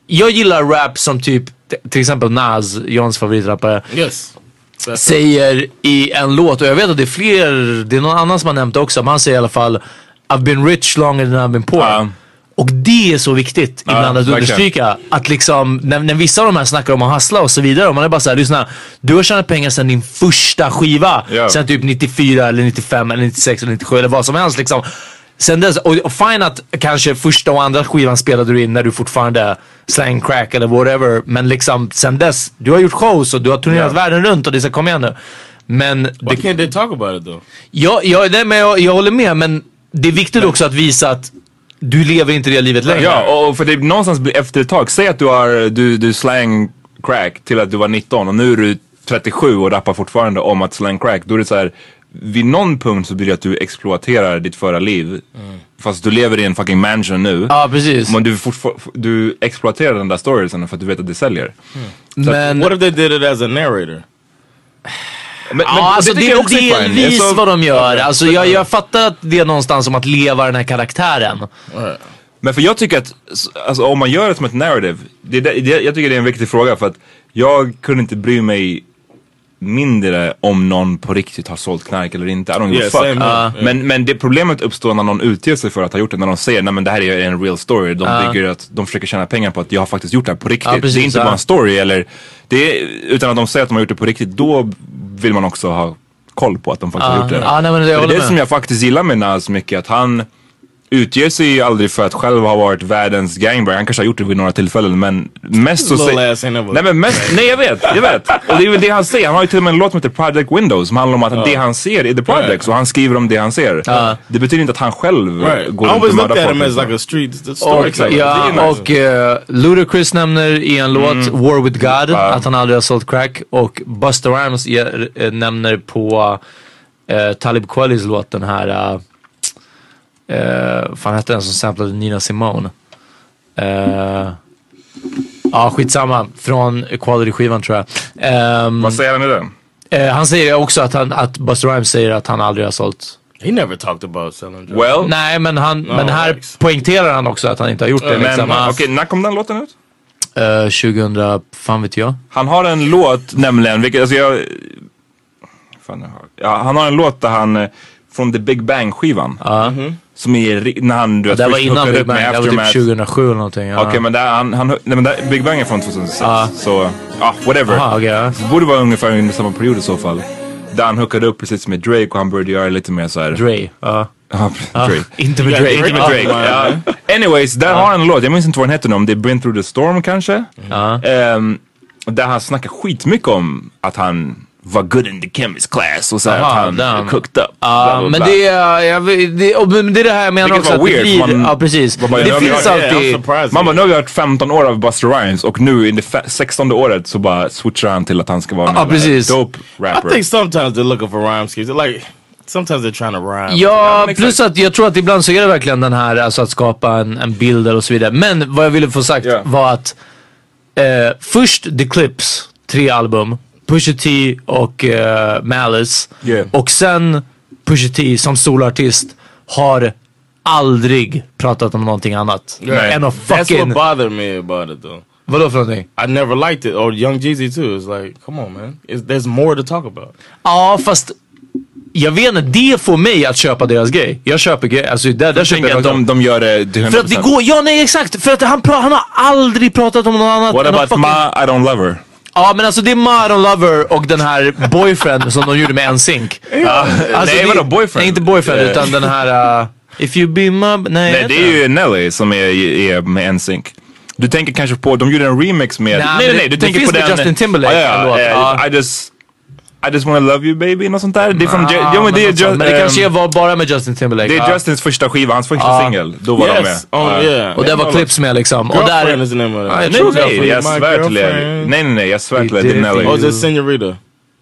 jag gillar rap som typ, till exempel Nas, Johns favoritrappare, Yes. Säger i en låt, och jag vet att det är fler, det är någon annan som har nämnt det också, men han säger i alla fall I've been rich longer than I've been poor. Ja. Och det är så viktigt ibland att verkligen. understryka. Att liksom, när, när vissa av de här snackar om att hassla och så vidare. Och man är bara såhär, lyssna. Du har tjänat pengar sedan din första skiva. Ja. Sen typ 94 eller 95 eller 96 eller 97 eller vad som helst liksom. Sen dess, och, och fine att kanske första och andra skivan spelade du in när du fortfarande slang crack eller whatever. Men liksom sen dess, du har gjort shows och du har turnerat Ja. världen runt och det ska kom igen nu. Men Why det, can't they talk about it though? Ja, ja nej, men jag, jag håller med men det är viktigt också att visa att du lever inte det livet längre. Ja, och och för det någonstans blir efter ett tag. Säg att du har du, du slang crack till att du var 19 och nu är du 37 och rappar fortfarande om att slang crack. Då är det så här. Vid någon punkt så blir det att du exploaterar ditt förra liv. Fast du lever i en fucking mansion nu. Ja, precis. Men du, du exploaterar den där storiesen för att du vet att det säljer. Men, What if they did it as a narrator? Men, ja, alltså det tycker är delvis Alltså- vad de gör. Alltså jag, jag fattar att det är någonstans som att leva den här karaktären. Men för jag tycker att, alltså, om man gör det som ett narrative, det, det, det, jag tycker det är en viktig fråga för att jag kunde inte bry mig mindre om någon på riktigt har sålt knark eller inte. I don't give Yeah, a fuck. Uh, Men, men det problemet uppstår när någon utger sig för att ha gjort det. När de säger nej men det här är en real story. De bygger att de försöker tjäna pengar på att jag har faktiskt gjort det här på riktigt. Ja, precis, det är inte bara en story eller, det är, utan att de säger att de har gjort det på riktigt. Då vill man också ha koll på att de faktiskt har gjort det. Ja, nej, men det- är det som jag faktiskt gillar med Nas mycket. Att han utger sig ju aldrig för att själv ha varit världens gangbanger. Han kanske har gjort det vid några tillfällen men mest så säger... Nej men mest, nej jag vet, jag vet. Och det är väl det han säger. Han har ju till och med en låt som heter Project Windows som handlar om att det han ser är the projects och han skriver om det han ser. Det betyder inte att han själv Right. Går runt och mördar folk. as like a street st- Och, storyteller. ja, nice. och eh, Ludacris nämner i en låt War with God att han aldrig har sålt crack och Busta Rhymes ge- eh, nämner på eh, Talib Kweli's låt den här uh, uh, fan hette den som samplade Nina Simone? Uh, Ja skitsamma, från Quality-skivan tror jag. Ehm, Vad säger han i den? eh, han säger också att, han, att Busta Rhymes säger att han aldrig har sålt He never talked about selling drugs. Well, Nej men, han, men här thanks. poängterar han också att han inte har gjort det. men Liksom. okej, när kom den låten ut? Eh, 2000, fan vet jag. Han har en låt nämligen, vilket, alltså jag... Fan, jag har, ja, han har en låt där han, eh, från The Big Bang skivan. Som är, när han du vet, Det var innan Big Bang, det var typ 2007 eller någonting. Ja. Okej men där, han, han, nej, men där, Big Bang är från 2006. Så, ja whatever. Aha, okej, ja. Det borde vara ungefär under samma period i så fall. Där han hookade upp precis med Drake och han började göra lite mer såhär... Dre. Ja. Ja, Drake. Inte med Drake. Inte med Drake. Anyways, där har han en låt, jag minns inte vad den heter nu, om det är Been through the storm kanske? Ja. Ehm, där han snackar skitmycket om att han var good in the chemist class och så här Aha, att han damn. cooked up. Ja, bla, bla, men det är, jag, det, och, men det är det här jag menar Vilket också var att det weird, blir, man- ja precis. man- det jag- finns Yeah, I'm alltid. Man bara, nu har vi hört 15 år av Buster Rhymes och nu i det fe- 16 året så bara switchar han till att han ska vara en precis. dope I rapper. think sometimes they're looking for rhyme schemes. They're like, sometimes they're trying to rhyme. Ja, plus att jag tror att ibland så är det verkligen den här, alltså att skapa en, en bild och så vidare. Men vad jag ville få sagt Ja. var att eh, först The Clips, tre album, Pusha T och eh, Malice. Yeah. Och sen Pusha T som soloartist har aldrig pratat om någonting annat. Nej. Än att That's fucking... what bothered me about it though. Vadå för någonting? I never liked it. Or Young Jeezy too. It's like, come on man. It's, there's more to talk about. Ja, fast jag vet inte, det får mig att köpa deras grej. Jag köper grejer, alltså där, där köper jag att de, de gör det till 100%. För att det går, ja nej exakt, för att han, pra, han har aldrig pratat om något annat What about fucking, Ma I don't love her? Ja men alltså det är Ma I don't love her och den här Boyfriend som de gjorde med NSYNC. Alltså, nej det- vadå boyfriend? Nej inte Boyfriend Eh, utan den här uh, If you be my... Nej, Nej det är ju Nelly som är, är med NSYNC. Du tänker kanske på, de gjorde en remix med... Nej, nej men nej, du det tänker finns på med den... Justin Timberlake, Ja, en låt. ja, Ja. I just... I just wanna love you baby, något sånt där. Det är från... Ja, ja, men det är, något sånt. ju- men det ehm, kanske var bara med Justin Timberlake. det är ja. Justins första skiva, hans första Ja. singel. Då var de med. yes. Oh yeah. Och där var Clips med liksom. Och Girlfriend där... is the name of it. Ja, jag Nej nej, det. jag svär till er. girlfriend. Nej nej nej, jag svär till er. Det är Nelly. Oh, is it Senorita?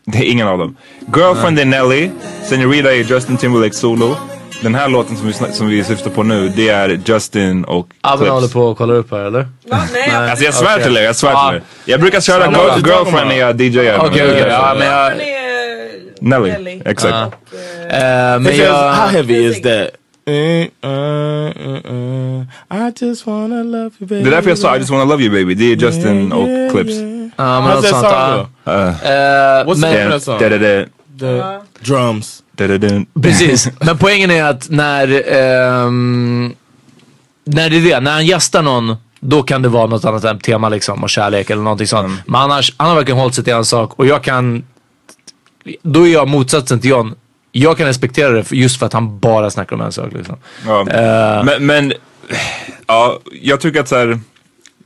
Det är ingen av dem. Girlfriend är Nelly, Senorita är Justin Timberlake solo. Den här låten som vi, som vi syftar på nu, det är Justin och Clips. håller på och kollar upp här eller? Va? Nej, jag Alltså jag svär Okej. till er, jag svär Ja. till er. Jag brukar köra girl, Girlfriend när jag DJar. Okej okej, ja men jag... är Nelly, Nelly. exakt. Ja. Eh, men jag... how heavy is that? Uh, uh, uh, uh, I just wanna love you baby. Det är därför jag sa I just wanna love you baby. Det är Justin och Clips. Ja men How's något that sånt. Uh, Eh, What's men- the name of that song? drums. Precis, men poängen är att när, ehm, när det är det, när han gästar någon, då kan det vara något annat än tema liksom och kärlek eller någonting sånt. Men annars, han har verkligen hållit sig till en sak och jag kan, då är jag motsatsen till John. Jag kan respektera det just för att han bara snackar om en sak liksom. Ja. Eh. Men, men ja, jag tycker att så här,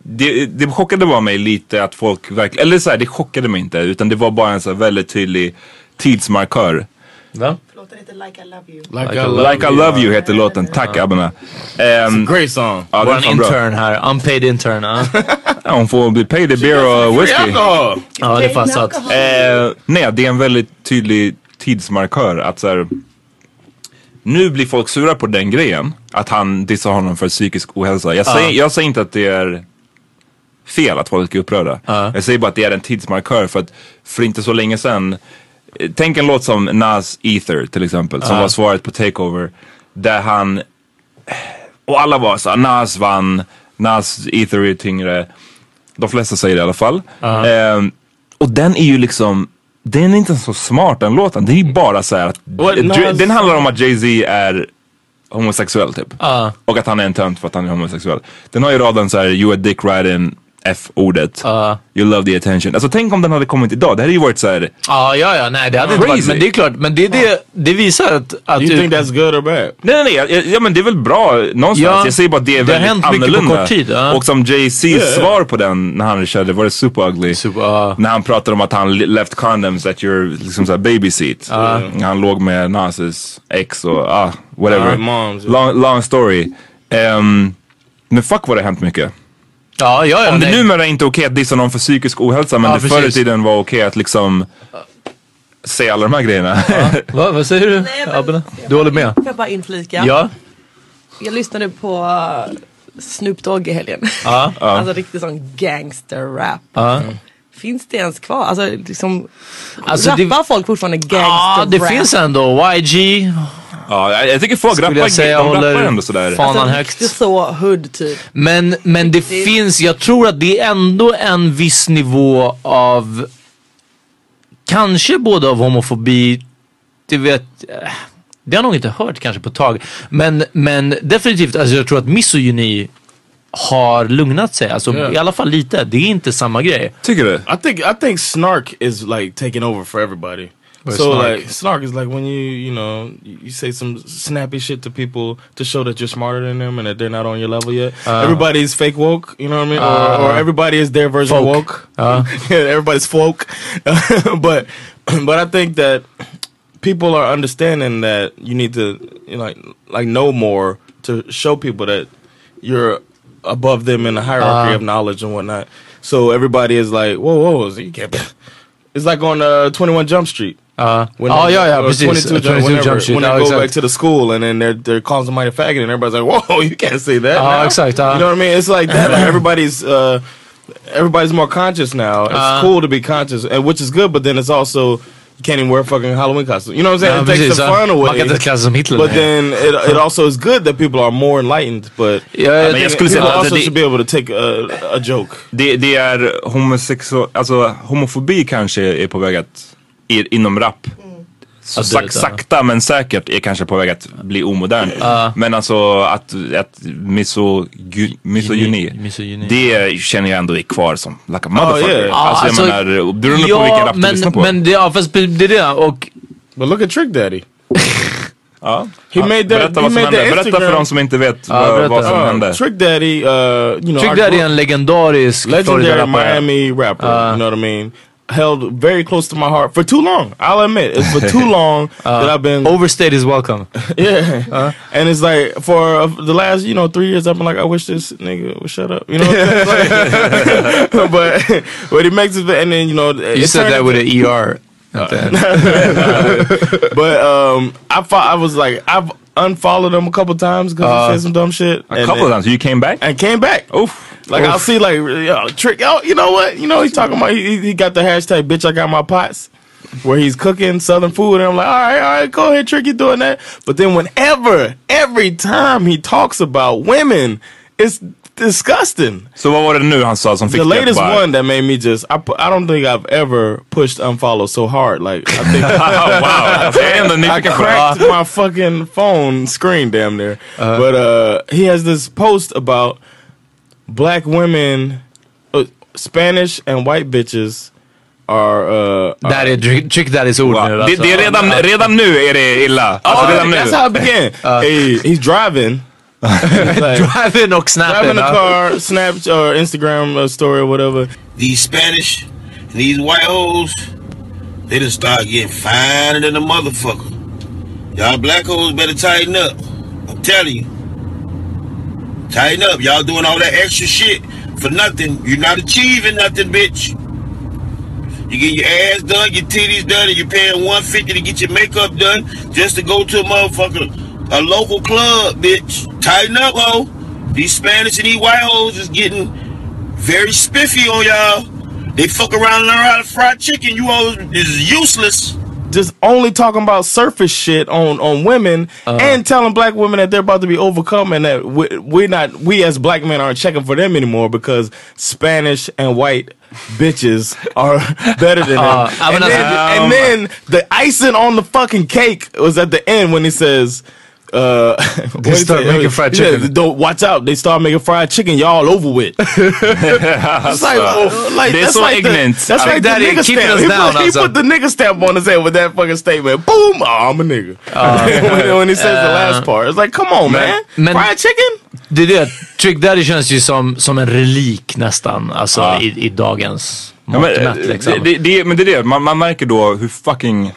det, det chockade bara mig lite att folk verkligen, eller så här, det chockade mig inte utan det var bara en så väldigt tydlig tidsmarkör. Va? Låten heter Like I Love You. Like, I love Like I love you heter låten, tack Abba. Um, Great song. ja, Vår fan bra. intern här, unpaid intern. Ja, Ja, hon får bli paid i beer och whisky. Ja det är fan sant. Eh, nej, det är en väldigt tydlig tidsmarkör att så här, nu blir folk sura på den grejen. Att han dissar honom för psykisk ohälsa. Jag säger, jag säger inte att det är fel att folk är upprörda. Jag säger bara att det är en tidsmarkör för att för inte så länge sedan Tänk en låt som Nas Ether till exempel som var svaret på Takeover. Där han och alla var så Nas vann, Nas Ether är tyngre. De flesta säger det i alla fall. Ehm, och den är ju liksom, den är inte så smart den låten. Det är ju bara så här att, Dr- Nas- den handlar om att Jay-Z är homosexuell typ. Ja. Och att han är en tönt för att han är homosexuell. Den har ju raden så här, you a dick riding F-ordet. You love the attention. Alltså tänk om den hade kommit idag. Det hade ju varit så här. Ja, ja, ja, nej det hade inte varit, Crazy. men det är klart, men det, det, det visar att... att you think that's good or bad? Nej, nej, nej. Ja, men det är väl bra någonstans. Ja, jag säger bara att det är det har väldigt hänt mycket på annorlunda. kort tid, ja. Och som Jay-Z's Ja, ja. svar på den när han körde, var det Super Ugly? När han pratade om att han left condoms at your liksom såhär baby seat. Han låg med Nases ex och ah, whatever. Moms, long, long story. Ehm, men fuck vad det har hänt mycket. Ja, ja, ja. Om det nej. numera inte är okej att dissa någon för psykisk ohälsa men Ja, det förr i precis. tiden var okej att liksom säga alla de här grejerna. Va, vad säger du? Abbe? Du håller med? Får jag bara inflika? Ja. Jag lyssnade på uh, Snoop Dogg i helgen. Ja. alltså riktigt sån gangster-rap. Ja. Finns det ens kvar? Alltså liksom, Alltså, rappar det- folk fortfarande Ja, gangster-rap? det finns ändå. YG. ja, jag, tycker folk Skulle rappar, jag säga de rappar ändå sådär. fanan alltså, högt. Det är så hood typ. Men, men det finns, jag tror att det är ändå en viss nivå av kanske både av homofobi, det vet eh, det har jag nog inte hört kanske på ett tag. Men, men definitivt, alltså jag tror att misogyni har lugnat sig. Alltså Ja. i alla fall lite. Det är inte samma grej. Tycker du? I think I think snark is like taking over for everybody. Is so snark? like snark is like when you you know you say some snappy shit to people to show that you're smarter than them and that they're not on your level yet. Uh. everybody's fake woke, you know what I mean? or, or Uh. everybody is their version Folk. of woke. Uh. yeah, everybody's folk. but but I think that people are understanding that you need to you know, like like know more to show people that you're above them in the hierarchy Uh. of knowledge and whatnot. So everybody is like, whoa, whoa, you can't. It's like on uh, Twenty One Jump Street. Ja, When they- ja, ja precis. 22 Jump, 22 whenever, Jump Street. when they Ja, go exakt. back to the school and then they're they're calling somebody a faggot and everybody's like, whoa, you can't say that. Now. exakt, ja. You know what I mean? It's like that. Like everybody's uh, everybody's more conscious now. It's Ja. cool to be conscious, and which is good. But then it's also you can't even wear a fucking Halloween costume. You know what I'm saying? Ja, it takes precis, the ja. fun away. Man kan inte klä sig som Hitler But längre. then it, it also is good that people are more enlightened. But Ja, jag think jag skulle säga people att also det- should be able to take a, a joke. Det, det är homosexual, alltså homofobi kanske är på väg att, i, inom rap. Så Ja, det sak, sakta men säkert är kanske på väg att bli omodernt. Men alltså att, att misogy, misogyni, Misogyni. det känner jag ändå är kvar som like a motherfucker. yeah. Ja, Alltså, alltså, jag menar, beroende på vilken rap du men, lyssnar på. men det, ja, fast det är det. Och But look at Trick Daddy. ja. He made that. Berätta he vad som made hände. the Berätta Instagram. för de som inte vet Ja, vad, vad som Uh, hände. Trick Daddy, uh, you know, Trick Daddy är en legendarisk legendary. Miami rapper. you know what I mean? Held very close to my heart for too long. I'll admit, it's for too long that I've been. Overstayed is welcome. Yeah, and it's like for uh, the last you know three years, I've been like, I wish this nigga would shut up. You know, what I'm? Like, but but he makes it, and then you know, You said that with an ER. but um, I fo- I was like, I've unfollowed him a couple times because he said some dumb shit. A couple of times, you came back? and came back. Oof. Like I'll see like yo, trick. Oh, you know what? You know he's talking about. He, he got the hashtag "bitch I got my pots," where he's cooking southern food, and I'm like, all right, all right, go ahead, trick, you doing that. But then whenever, every time he talks about women, it's disgusting. So what var det nu han sa som fick The latest bara- one that made me just I, I don't think I've ever pushed unfollow so hard. Like I think Oh, wow. Alltså, jag är I nyfiken på det. cracked my fucking phone screen damn near. But uh, he has this post about black women, uh, Spanish and white bitches are. Uh, Det här är Trick, trick Daddys ord nu Det, alltså. det är redan, redan nu är det illa. Alltså oh, redan nu. that's how it began. He- he's driving. He's like, Driving och snapping. driving a car, Snap or Instagram uh, story or whatever. These Spanish and these white hoes, they just start getting finer than a motherfucker. Y'all black hoes better tighten up. I'm telling you. Tighten up. Y'all doing all that extra shit for nothing. You're not achieving nothing, bitch. You get your ass done, your titties done, and you're paying 150 to get your makeup done just to go to a motherfucker, a local club, bitch. Tighten up, ho. These Spanish and these white hoes is getting very spiffy on y'all. They fuck around and learn how to fry chicken. You all is useless. just only talking about surface shit on on women and telling black women that they're about to be overcome and that we, we're not we as black men aren't checking for them anymore because Spanish and white bitches are better than them. Uh, I'm and, then, and then the icing on the fucking cake was at the end when he says. Uh, They start making fried Yeah, chicken. don't watch out. They start making fried chicken. Y'all over with. It's like, oh, like är that's så like ignorant. The, that's I like the that is nigga stamp. He, put, he put the nigga stamp on his head with that fucking statement. Boom! Oh, I'm a nigga. when, when he says the last part, it's like, come on, man. men- fried chicken. Det är det. Trick Daddy känns ju som, som en relik nästan. Alltså i, i dagens Ja, men, mätt liksom. det, det, det, men det är det, man, man märker då hur fucking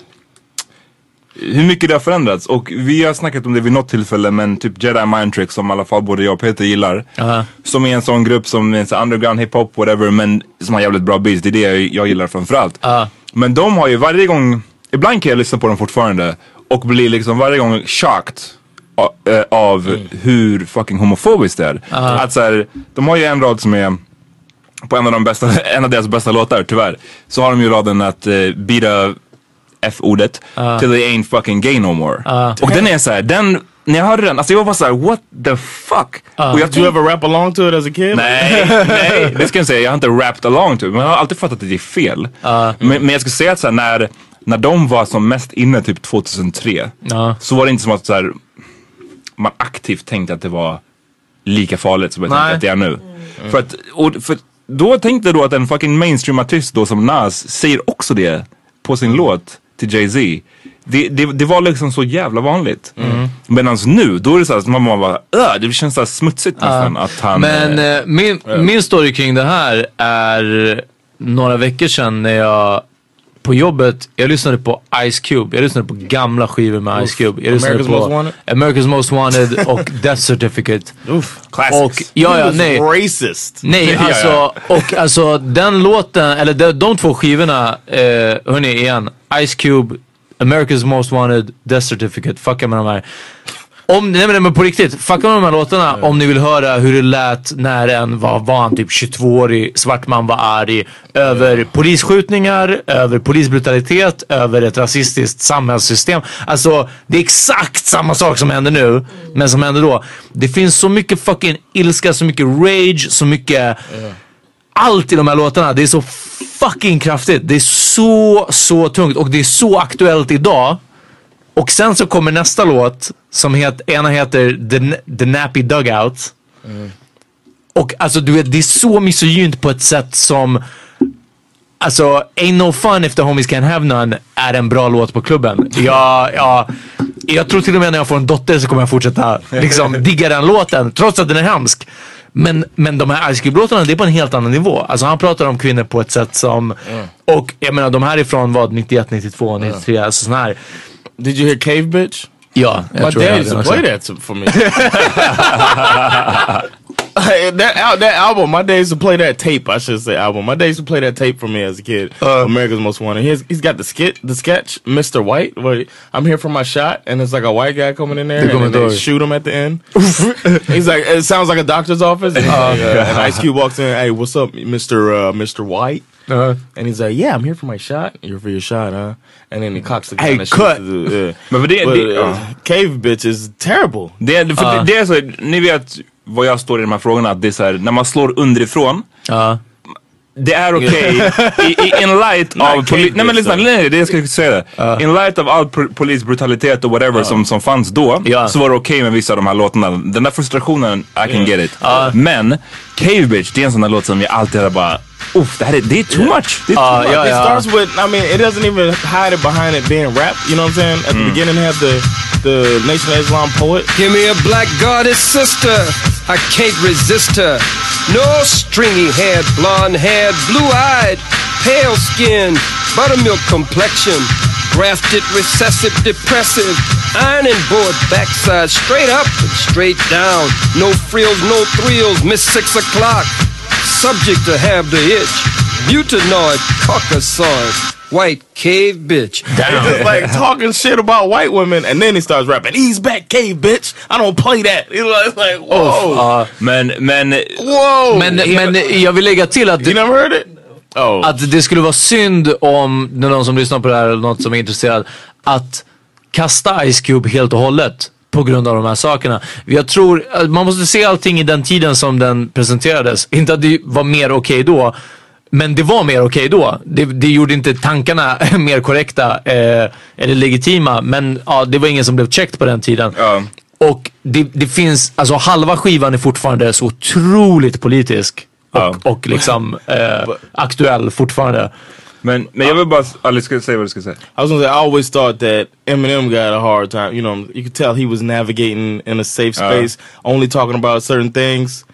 hur mycket det har förändrats och vi har snackat om det vid något tillfälle men typ Jedi Mind Trick som i alla fall både jag och Peter gillar. Ja. Som är en sån grupp som är en sån underground hiphop whatever men som har jävligt bra beats. Det är det jag, jag gillar framförallt. Ja. Men de har ju varje gång, ibland kan jag lyssna på dem fortfarande och bli liksom varje gång shocked a- eh, av hur fucking homofobiskt det är. Att så här, de har ju en rad som är på en av, de bästa, en av deras bästa låtar tyvärr. Så har de ju raden att uh, bita F-ordet till they ain't fucking gay no more. Och den är såhär, den, när jag hörde den, alltså jag var såhär what the fuck? och jag Did you ever rap along to it as a kid? Nej, nej, det ska jag säga. Jag har inte rapped along to it, men jag har alltid fattat att det är fel. Men, men jag ska säga att så här, när, när de var som mest inne typ 2003 Ja. så var det inte som att så här, man aktivt tänkte att det var lika farligt som jag Nej. tänkte att det är nu. För att, och, för då tänkte jag då att en fucking mainstream artist då som Nas säger också det på sin låt till Jay-Z. Det, det, det var liksom så jävla vanligt. Medan nu, då är det så att man bara, "Ugh", det känns så smutsigt nästan att han... Men eh, eh, min, min story kring det här är några veckor sedan när jag på jobbet, jag lyssnade på Ice Cube. Jag lyssnade på gamla skivor med Ice Cube. Jag lyssnade America's på Most Wanted? America's Most Wanted och Death Certificate. Classics. Och ja, ja, nej. racist. Nej, alltså, och alltså den låten, eller de, de två skivorna, eh, hörni igen. Ice Cube, America's Most Wanted, Death Certificate, fucka med de här. Om, nej men, men på riktigt, fucka med de här låtarna om ni vill höra hur det lät när en, var, var han typ 22-årig svart man var arg över polisskjutningar, över polisbrutalitet, över ett rasistiskt samhällssystem. Alltså det är exakt samma sak som händer nu, men som händer då. Det finns så mycket fucking ilska, så mycket rage, så mycket allt i de här låtarna. Det är så fucking kraftigt. Det är så, så tungt och det är så aktuellt idag. Och sen så kommer nästa låt som heter, ena heter The, The Nappy Dugout. Och alltså du vet, det är så misogynt på ett sätt som Alltså, Ain't No Fun If The Homies Can't Have None är en bra låt på klubben. Jag, jag, jag tror till och med när jag får en dotter så kommer jag fortsätta liksom, digga den låten, trots att den är hemsk. Men, men de här Ice Cube-låtarna, det är på en helt annan nivå. Alltså han pratar om kvinnor på ett sätt som... Och jag menar de här ifrån vad, 91, 92, 93, alltså sån här. Did you hear Cave Bitch? Ja, jag My tror jag dad used to den play också. that to, for me. that al- that album, my dad used to play that tape. I should say album. My dad used to play that tape for me as a kid. America's Most Wanted. He's, he's got the skit, the sketch, Mr. White. Where I'm here for my shot, and it's like a white guy coming in there, and then they Comedor. shoot him at the end. he's like, it sounds like a doctor's office. And, he's like, uh, and Ice Cube walks in. Hey, what's up, Mr. Uh, Mr. White? Uh, And he's like, yeah, I'm here for my shot. You're for your shot, huh? And then he cocks the gun Hey, and cut. yeah. Men för det, But, det, uh, Cave Bitch is terrible. det, för det, det är så, ni vet vad jag står i de här frågorna, att det är så här, när man slår underifrån ja. det är okej i, i, in light av cave poli- Nej men lyssna, nej, det jag ska säga det. In light av all polisbrutalitet och whatever som, som fanns då Ja. så var det okej med vissa av de här låtarna. Den där frustrationen, I can get it. Men Cave Bitch, det är en sån där låt som jag alltid har bara Uff, det här är, det är too much. Det är too Ja, much. ja, It ja. starts with, I mean, it doesn't even hide it behind it being rap. You know what I'm saying? At the mm. beginning, have the the Nation of Islam poet. Give me a black goddess sister. I can't resist her. No stringy haired, blonde haired, blue eyed, pale skin, buttermilk complexion, grafted, recessive, depressive, ironing board backside, straight up and straight down. No frills, no thrills, miss six o'clock. Subject to have the itch. Mutanoid, caucasoid, white cave bitch. It's like talking shit about white women, and then he starts rapping. He's back, cave bitch. I don't play that. It's like, whoa, Ja. Men, men whoa. Men, men jag vill lägga till att you never heard it? Oh, att det skulle vara synd om någon som lyssnar på det här eller något som är intresserad att kasta Ice Cube helt och hållet på grund av de här sakerna. Jag tror, att man måste se allting i den tiden som den presenterades. Inte att det var mer okej då. Men det var mer okej då. Det, det gjorde inte tankarna mer korrekta eh, eller legitima. Men ja, det var ingen som blev checked på den tiden. Ja. Och det, det finns, alltså halva skivan är fortfarande så otroligt politisk. Och, Ja. och liksom eh, aktuell fortfarande. Men, men jag vill bara, Ali ska säga vad du ska säga. I was gonna say, I always thought that Eminem got a hard time. You know, you could tell he was navigating in a safe space, only talking about certain things.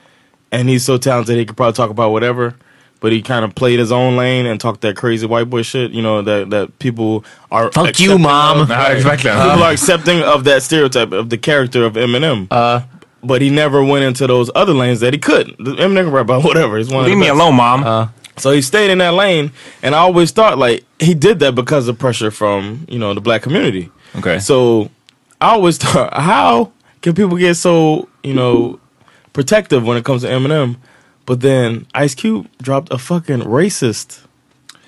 And he's so talented, he could probably talk about whatever. But he kind of played his own lane and talked that crazy white boy shit. You know that that people are Fuck you, accepting mom. Of, Ja, verkligen. people are accepting of that stereotype of the character of Eminem. Uh, but he never went into those other lanes that he couldn't. Eminem can rap about whatever. He's one of Leave the me best. alone mom. uh, So he stayed in that lane, and I always thought like he did that because of pressure from you know the black community. Okay. So I always thought, how can people get so you know protective when it comes to Eminem? But then Ice Cube dropped a fucking racist,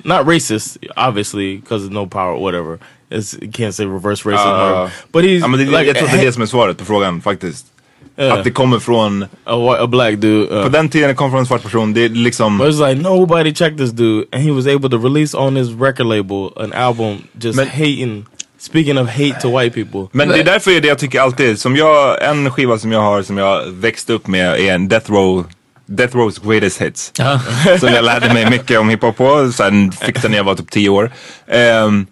not racist, obviously because of no power, whatever. It's, you can't say reverse racism, or, but he's men det, like jag tror att det är det som är svaret på frågan faktiskt. Yeah. Att det kommer från, a, a black dude. uh, på den tiden det kom från en svart person, det är liksom... But it's like nobody checked this dude, and he was able to release on his record label an album just Men- hating. Speaking of hate to white people, Men det är därför är det jag tycker alltid, som jag, en skiva som jag har som jag växte upp med är en Death Row Death Rows Greatest Hits. Ja. Som jag lärde mig mycket om hiphop på. Sen fick den när jag var typ 10 år. Ehm,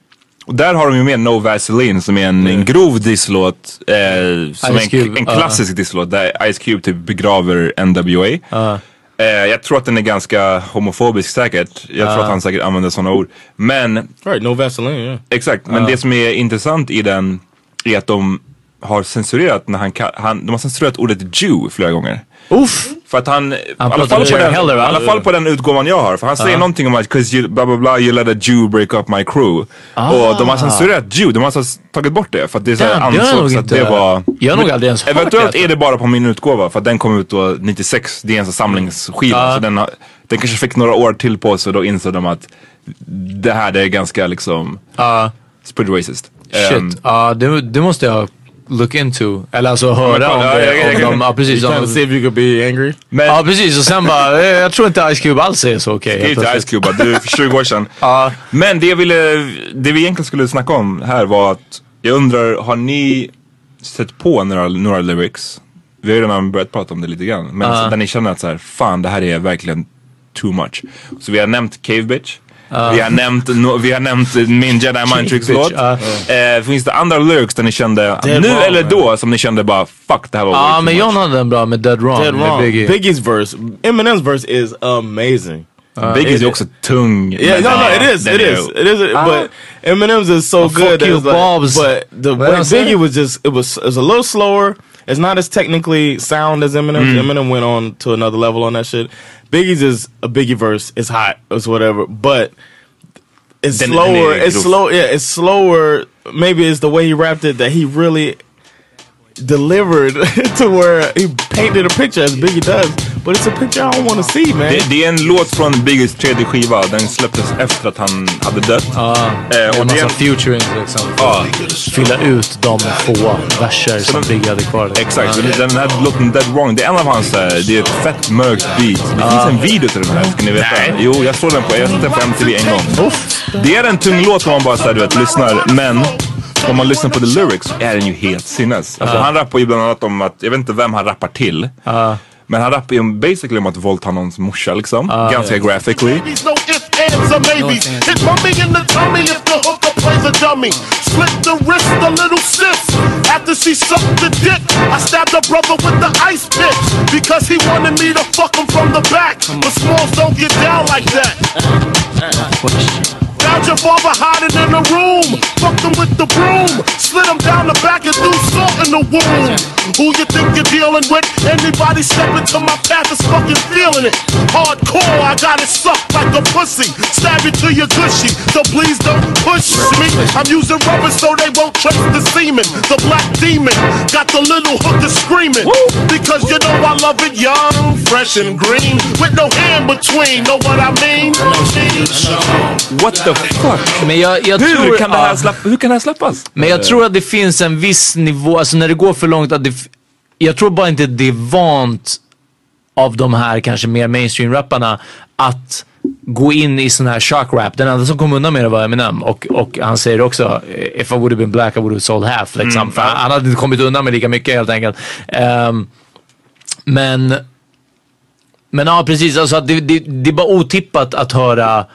och där har de ju med No Vaseline som är en, en grov disslåt. Eh, som Ice en, en klassisk disslåt där Ice Cube typ begraver NWA. Ja. Eh, jag tror att den är ganska homofobisk säkert. Jag tror att han säkert använder sådana ord. Men right? No Vaseline, yeah. Exakt, men det som är intressant i den är att de har censurerat när han, han de har censurerat ordet Jew flera gånger. Uff! För att han, i alla fall, på den, Heller, alla fall på den utgåvan jag har. För han säger någonting om att 'cause you, bla bla bla, you let a Jew break up my crew. Och de har censurerat Jew, de har alltså tagit bort det. För att det är så ansågs att det var... jag har nog aldrig ens hört Eventuellt det. är det bara på min utgåva för att den kom ut då 96. Det är en samlingsskiva. Ja. Så den, har, den kanske fick några år till på sig och då insåg de att det här det är ganska liksom... Ja. It's pretty racist. Shit, Ehm, ja det, det måste jag look into. Eller alltså höra om det. om de, ja, precis. Om, see if you could be angry? men ja precis och sen bara, eh, jag tror inte Ice Cube alls är så okej. skriv helt till. Ice Cube du för 20 år sedan. Ja. Men det jag ville, det vi egentligen skulle snacka om här var att jag undrar, har ni sett på några, några lyrics? Vi har ju redan börjat prata om det lite grann. Men Ja. där ni känner att så här, fan det här är verkligen too much. Så vi har nämnt Cave Bitch. Vi, har nämnt, no, vi har nämnt min Jedi Mind Tricks låt. Eh, finns det andra lyrics där ni kände, Dead nu wrong, eller man. då, som ni kände bara fuck det här var Ja men. John hade en bra med Dead Wrong. Dead wrong. Biggie. Biggie's verse, Eminem's verse is amazing. Biggies är också tung. Yeah, no, no, den- it is, den it är- is, it is. But Eminem's is so Well, good. fuck you, like- Bobs. But the way? Biggie was just, it was, it was a little slower. It's not as technically sound as Eminem. Mm. Eminem went on to another level on that shit. Biggie's is a Biggie verse. It's hot. It's whatever. But it's Then- slower. then it It's goes- slow. Yeah, it's slower. Maybe it's the way he rapped it that he really delivered to where he painted a picture as Biggie does. But it's a picture I don't want to see, man. Det, det är en låt från Biggies tredje skiva. Den släpptes efter att han hade dött. Ja, Eh, och det är en- featuring liksom. Ja, Fylla ut de få verser som Biggie hade kvar. exakt. Och Den här låten Dead Wrong, det är en av hans, eh, det är ett fett mörkt beat. Det finns en video till den här, ska ni veta. Jo, jag såg den på, jag såg den på MTV en gång. Det är en tung låt om man bara såhär, du vet, lyssnar. Men om man lyssnar på the lyrics så är den ju helt sinnes. Alltså, Han rappar ju bland annat om att, jag vet inte vem han rappar till. Men han rappar ju om, basically om att våldta någons morsa liksom. Ganska graphically. Babies, no ifs, ands, or maybes. Hit mommy in the tummy if the hooker plays a dummy. Split the wrist, a little sis. After she sucked the dick, I stabbed her brother with the ice pick. Because he wanted me to fuck him from the back. But smalls don't get down like that. Found your father hiding in the room. Fucked him with the broom. Slid him down the back and threw salt in the wound. Who you think you're dealing with? Anybody step into my path is fucking feeling it. Hardcore, I got it sucked like a pussy. Stab you to your gushy. So please don't. I'm using rubber so they won't trace the semen. The black demon got the little hooker screaming. Because you know I love it young, fresh and green. With no hand between. Know what I mean? What the fuck? Men jag, jag Hur tror, kan, det här släpp, hur kan det här släppas? Men jag tror att det finns en viss nivå, alltså när det går för långt att det, jag tror bara inte det är vant av de här kanske mer mainstream-rapparna att gå in i sån här shock rap. Den enda som kom undan med det var Eminem och, och han säger också if I would have been black I would have sold half. Liksom. Mm. För han, hade inte kommit undan med lika mycket helt enkelt. Ehm, men men ja precis, alltså att det, det, det är bara otippat att höra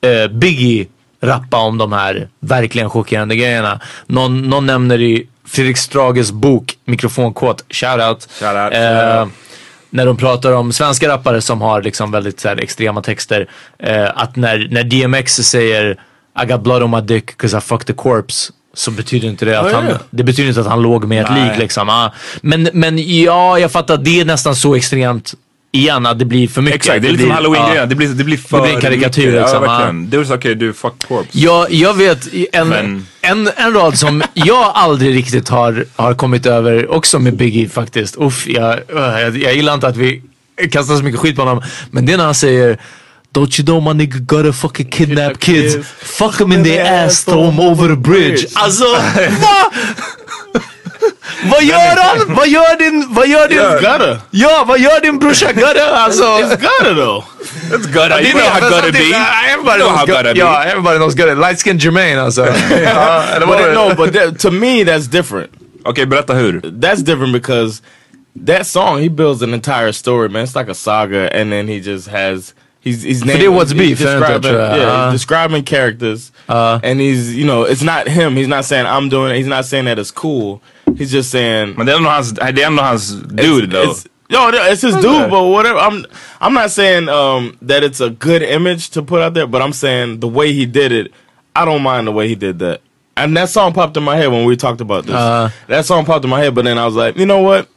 eh, Biggie rappa om de här verkligen chockerande grejerna. Någon, någon nämner i Fredrik Strages bok Mikrofonkåt, shoutout. Shoutout. Eh, när de pratar om svenska rappare som har liksom väldigt så här, extrema texter. Eh, att när, när DMX säger I got blood on my dick cause I fucked the corpse. Så betyder inte det att han, det betyder inte att han låg med ett lik liksom. Ah. Men, men ja, jag fattar att det är nästan så extremt igen att det blir för mycket. Exakt, det är lite som halloween-grejen. ja. Det blir, det blir för Det blir en karikatyr, mycket. liksom, Ja, verkligen. Du sa okej, du fuck corpse. Ja, jag vet en, Men- en, en rad som jag aldrig riktigt har, har kommit över också med Biggie faktiskt. Uff, jag, öh, jag, jag gillar inte att vi kastar så mycket skit på honom. Men det är när han säger Don't you know my nigga gotta fucking kidnap kids. Fuck them in their ass, throw them over the bridge. Alltså, vad? Vad gör han? Vad gör din, vad gör din, Gutter. ja vad gör din brorsa Gutter? Alltså. It's gutter though. It's gotta, you know how gotta be. Everybody knows Gutter. be. Ja, everybody knows Gutter. Light skin Jermaine alltså. Vad But det? no, but that, to me that's different. Okej, berätta hur. That's different because that song he builds an entire story, man. It's like a saga, and then he just has. He's, he's För naming, det är What's Beef, det describing, yeah, Uh. he's describing characters, and he's you know it's not him. He's not saying I'm doing it. He's not saying that it's cool. He's just saying Men det är ändå hans, det är ändå hans dude though. It's, yo, it's his dude, but whatever. I'm I'm not saying um, that it's a good image to put out there, but I'm saying the way he did it, I don't mind the way he did that. And that song popped in my head when we talked about this. Uh. that song popped in my head, but then I was like, you know what?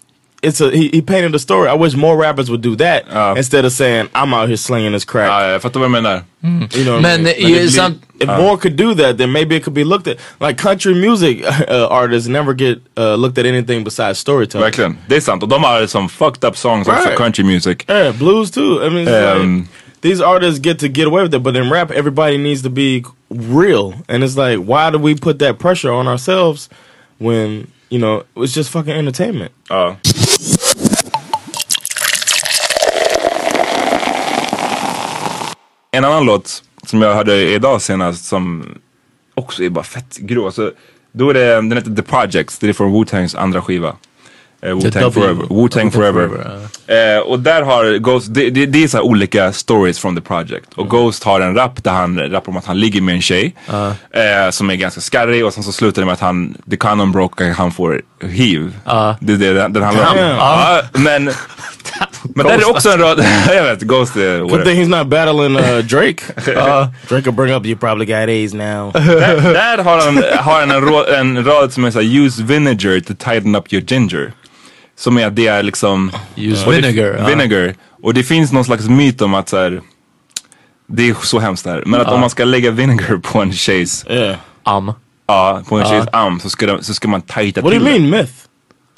It's a he, he painted a story. I wish more rappers would do that Uh. instead of saying I'm out here slinging this crack. Ja, jag fattar vad du menar. You know what Men, I mean? if, samt- if more could do that, then maybe it could be looked at. Like country music uh, artists never get uh, looked at anything besides storytelling. Verkligen. Det är sant. Och de har som fucked up songs också, Right. country music. Yeah, blues too. I mean, Um, like, these artists get to get away with it, but in rap, everybody needs to be real. And it's like, why do we put that pressure on ourselves when you know it's just fucking entertainment? Ja. En annan låt som jag hörde idag senast som också är bara fett grå. Alltså, då är det, den heter The Projects, det är från Wu-Tangs andra skiva. Eh, Wu-Tang. Forever. Wu-Tang Forever. Eh, och där har Ghost, det, det, det är så här olika stories from the project. Och Ghost har en rap där han rappar om att han ligger med en tjej. Eh, som är ganska skarrig och sen så slutar det med att han, the condom broke och han får hiv. Det är det den, den handlar om. Ja, men men där är också en rad, jag vet, Ghost är Good thing he's not battling uh, Drake. Uh, Drake will bring up, you probably got AIDS now. där, där har han, har han en, en rad som är såhär, use vinegar to tighten up your ginger. Som är att det är liksom Use och det- vinegar, ja. vinegar. Och det finns någon slags myt om att så här, det är så hemskt det här. Men att om man ska lägga vinegar på en tjejs, yeah. Am. ja, på en tjejs arm så ska, de, så ska man tajta What do till you det. mean myth?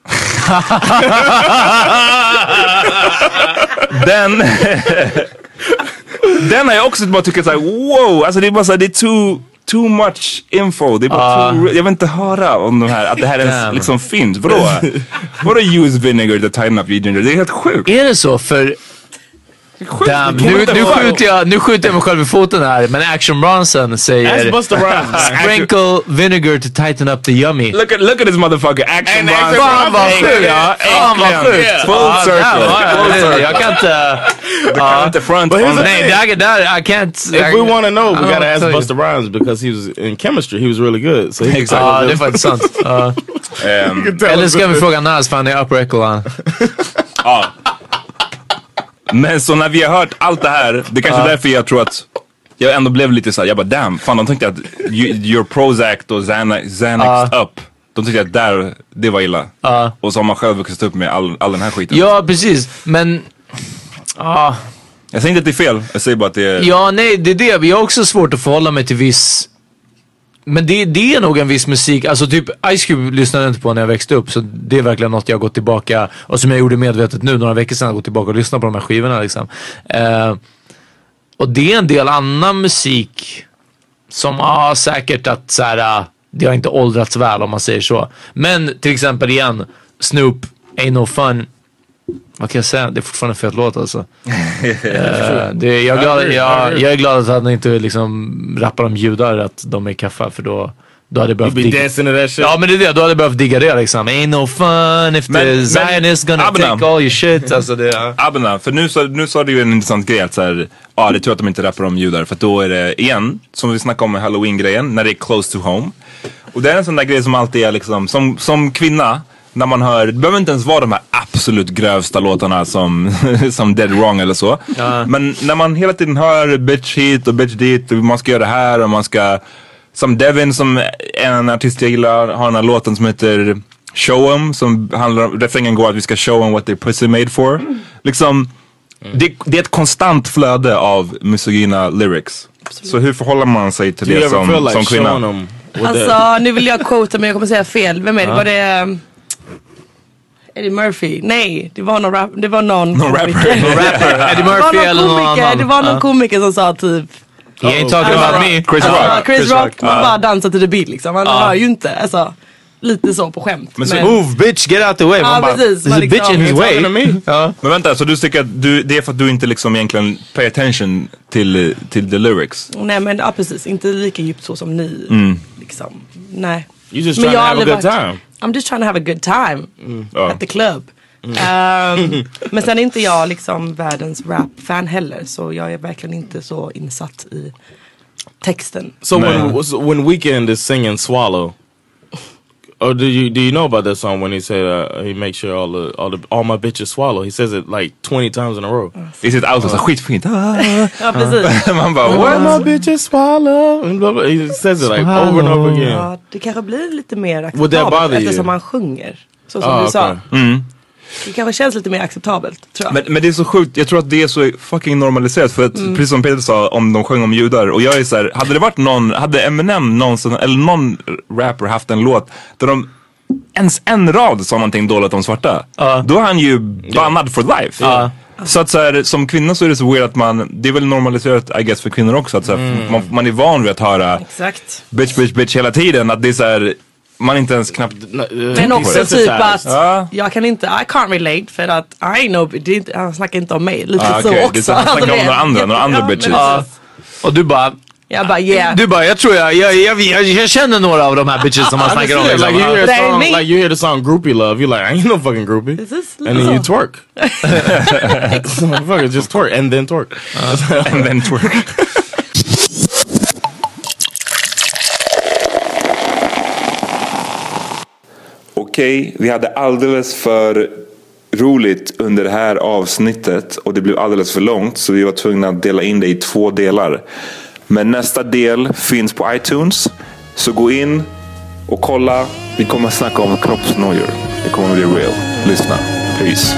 Den, den har jag också bara tyckt såhär, wow, alltså det är bara såhär, det är too, too much info. Det är bara too, jag vill inte höra om de här, att det här ens liksom finns. Vadå? Vadå use vinegar to tighten up your ginger? Det är helt sjukt. Är det så? För Kan nu, nu, skjuter jag, nu skjuter jag mig själv i foten här. Men Action Bronson säger. Sprinkle vinegar to tighten up the yummy. Look at, look at this motherfucker, action Bronson. Fan vad sjukt! Fan vad sjukt! Yeah. Full circle. Jag kan inte... Du kan inte front But here's the that. Nej, där, där, I can't... If we want to know, we I gotta ask. Busta Rhymes because he was in chemistry. He was really good. So he Ja, about det är faktiskt sant. Ja. Ehm, Eller ska vi fråga Nas för han är upper echelon. Men så när vi har hört allt det här, det kanske är därför jag tror att jag ändå blev lite såhär, jag bara damn, fan de tänkte att you- your Prozac och Xanax, Xanax up, de tyckte att där, det var illa. Och så har man själv vuxit upp med all, all den här skiten. Ja, precis. Men... Ja, Jag säger inte att det är fel, jag säger bara att det är... ja, nej, det är det. Jag har också svårt att förhålla mig till viss... Men det, det är nog en viss musik, alltså typ Ice Cube lyssnade jag inte på när jag växte upp så det är verkligen något jag har gått tillbaka och som jag gjorde medvetet nu några veckor sedan, jag gått tillbaka och lyssnat på de här skivorna liksom. Uh, och det är en del annan musik som, ja säkert att så här, eh, det har inte åldrats väl om man säger så. Men till exempel igen, Snoop, Ain't No Fun vad kan jag säga? Det är fortfarande en fet låt alltså. Eh, det, jag, är glad, jag, jag är glad att han inte liksom rappar om judar att de är kaffa för då då hade jag behövt be digga. Ja men det är det, då hade jag behövt digga det liksom. Ain't no fun if Men- the Zionist gonna Abna. take all your shit. Alltså det, ja. Abena, för nu sa, nu sa du ju en intressant grej att så här, ja det är tur att de inte rappar om judar för att då är det igen, som vi snackade om med halloween-grejen, när det är close to home. Och det är en sån där grej som alltid är liksom, som, som kvinna, när man hör, det behöver inte ens vara de här absolut grövsta låtarna som, som Dead Wrong eller så. Ja. Men när man hela tiden hör bitch hit och bitch dit och man ska göra det här och man ska som Devin som är en artist jag gillar har den här låten som heter Show 'em som handlar om, refrängen går att vi ska show 'em what their pussy made for. Liksom, det, det är ett konstant flöde av misogyna lyrics. Så hur förhåller man sig till Do det som, like som kvinna? Alltså nu vill jag quota men jag kommer säga fel. Vem är det? Var det um, Eddie Murphy? Nej, det var någon, rap, det var någon Någon rapper. komiker. Någon rapper. Eddie Det var Murphy någon eller någon komiker, annan. Det var någon Ja. komiker som sa typ He ain't talking Alltså, about me. Chris Ja, Rock. Chris, Chris Rock, Rock. man Ja. bara dansar till the beat liksom. Man Ja. hör ju inte. Alltså, lite så på skämt. Men så- Move bitch, get out the way. Ja, Man bara, precis. There's Man a bitch liksom- in his way. Ja. Men vänta, så du tycker att du, det är för att du inte liksom egentligen pay attention till, till the lyrics? Nej men ja, precis, inte lika djupt så som ni. Mm. Liksom. Nej. You just Men trying to have a good varit- time. I'm just trying to have a good time Ja. at the club. Ehm, men sen är inte jag liksom världens rap-fan heller. Så jag är verkligen inte så insatt i texten. So when so when Weekend is singing "Swallow," or do you do you know about that song when he said uh, he makes sure all the all the all my bitches swallow? He says it like twenty times in a row. I sitt outro, så skitfint. Ja precis. Man bara what? my bitches swallow? And blah, blah. He says it like over and over again. Ja, det kanske blir lite mer Would that bother acceptabelt you? eftersom man sjunger. Så som Ah, du sa. okay. Mm. Det kanske känns lite mer acceptabelt tror jag. Men, men det är så sjukt, jag tror att det är så fucking normaliserat för att Mm. precis som Peter sa om de sjöng om judar och jag är så här, hade det varit någon, hade Eminem någonsin, eller någon rapper haft en låt där de ens en rad sa någonting dåligt om svarta, då är han ju bannad for life. Ja. Så att så här, som kvinna så är det så weird att man, det är väl normaliserat I guess för kvinnor också att så här, Mm. man, man är van vid att höra Exakt. bitch bitch bitch hela tiden, att det är så här, man inte ens knappt Men också typ att Ja. jag kan inte, I can't relate för att I ain't no, det han snackar inte om mig. Lite Ah, så okej. också. Det är så att han snackar om några andra, några andra bitches. Ja. Och du bara, Jag bara yeah. du bara, jag tror jag, jag, jag, jag, jag känner några av de här bitches som man I snackar om. Liksom. Like you hear song, like you hear the song "Groupie Love," you're like, "I ain't no fucking groupie," and then you twerk. Motherfucker, just twerk and then twerk. and then twerk. Okej, vi hade alldeles för roligt under det här avsnittet och det blev alldeles för långt så vi var tvungna att dela in det i två delar. Men nästa del finns på iTunes så gå in och kolla. Vi kommer att snacka om kroppsnojor. Det kommer att bli real. Lyssna. Peace.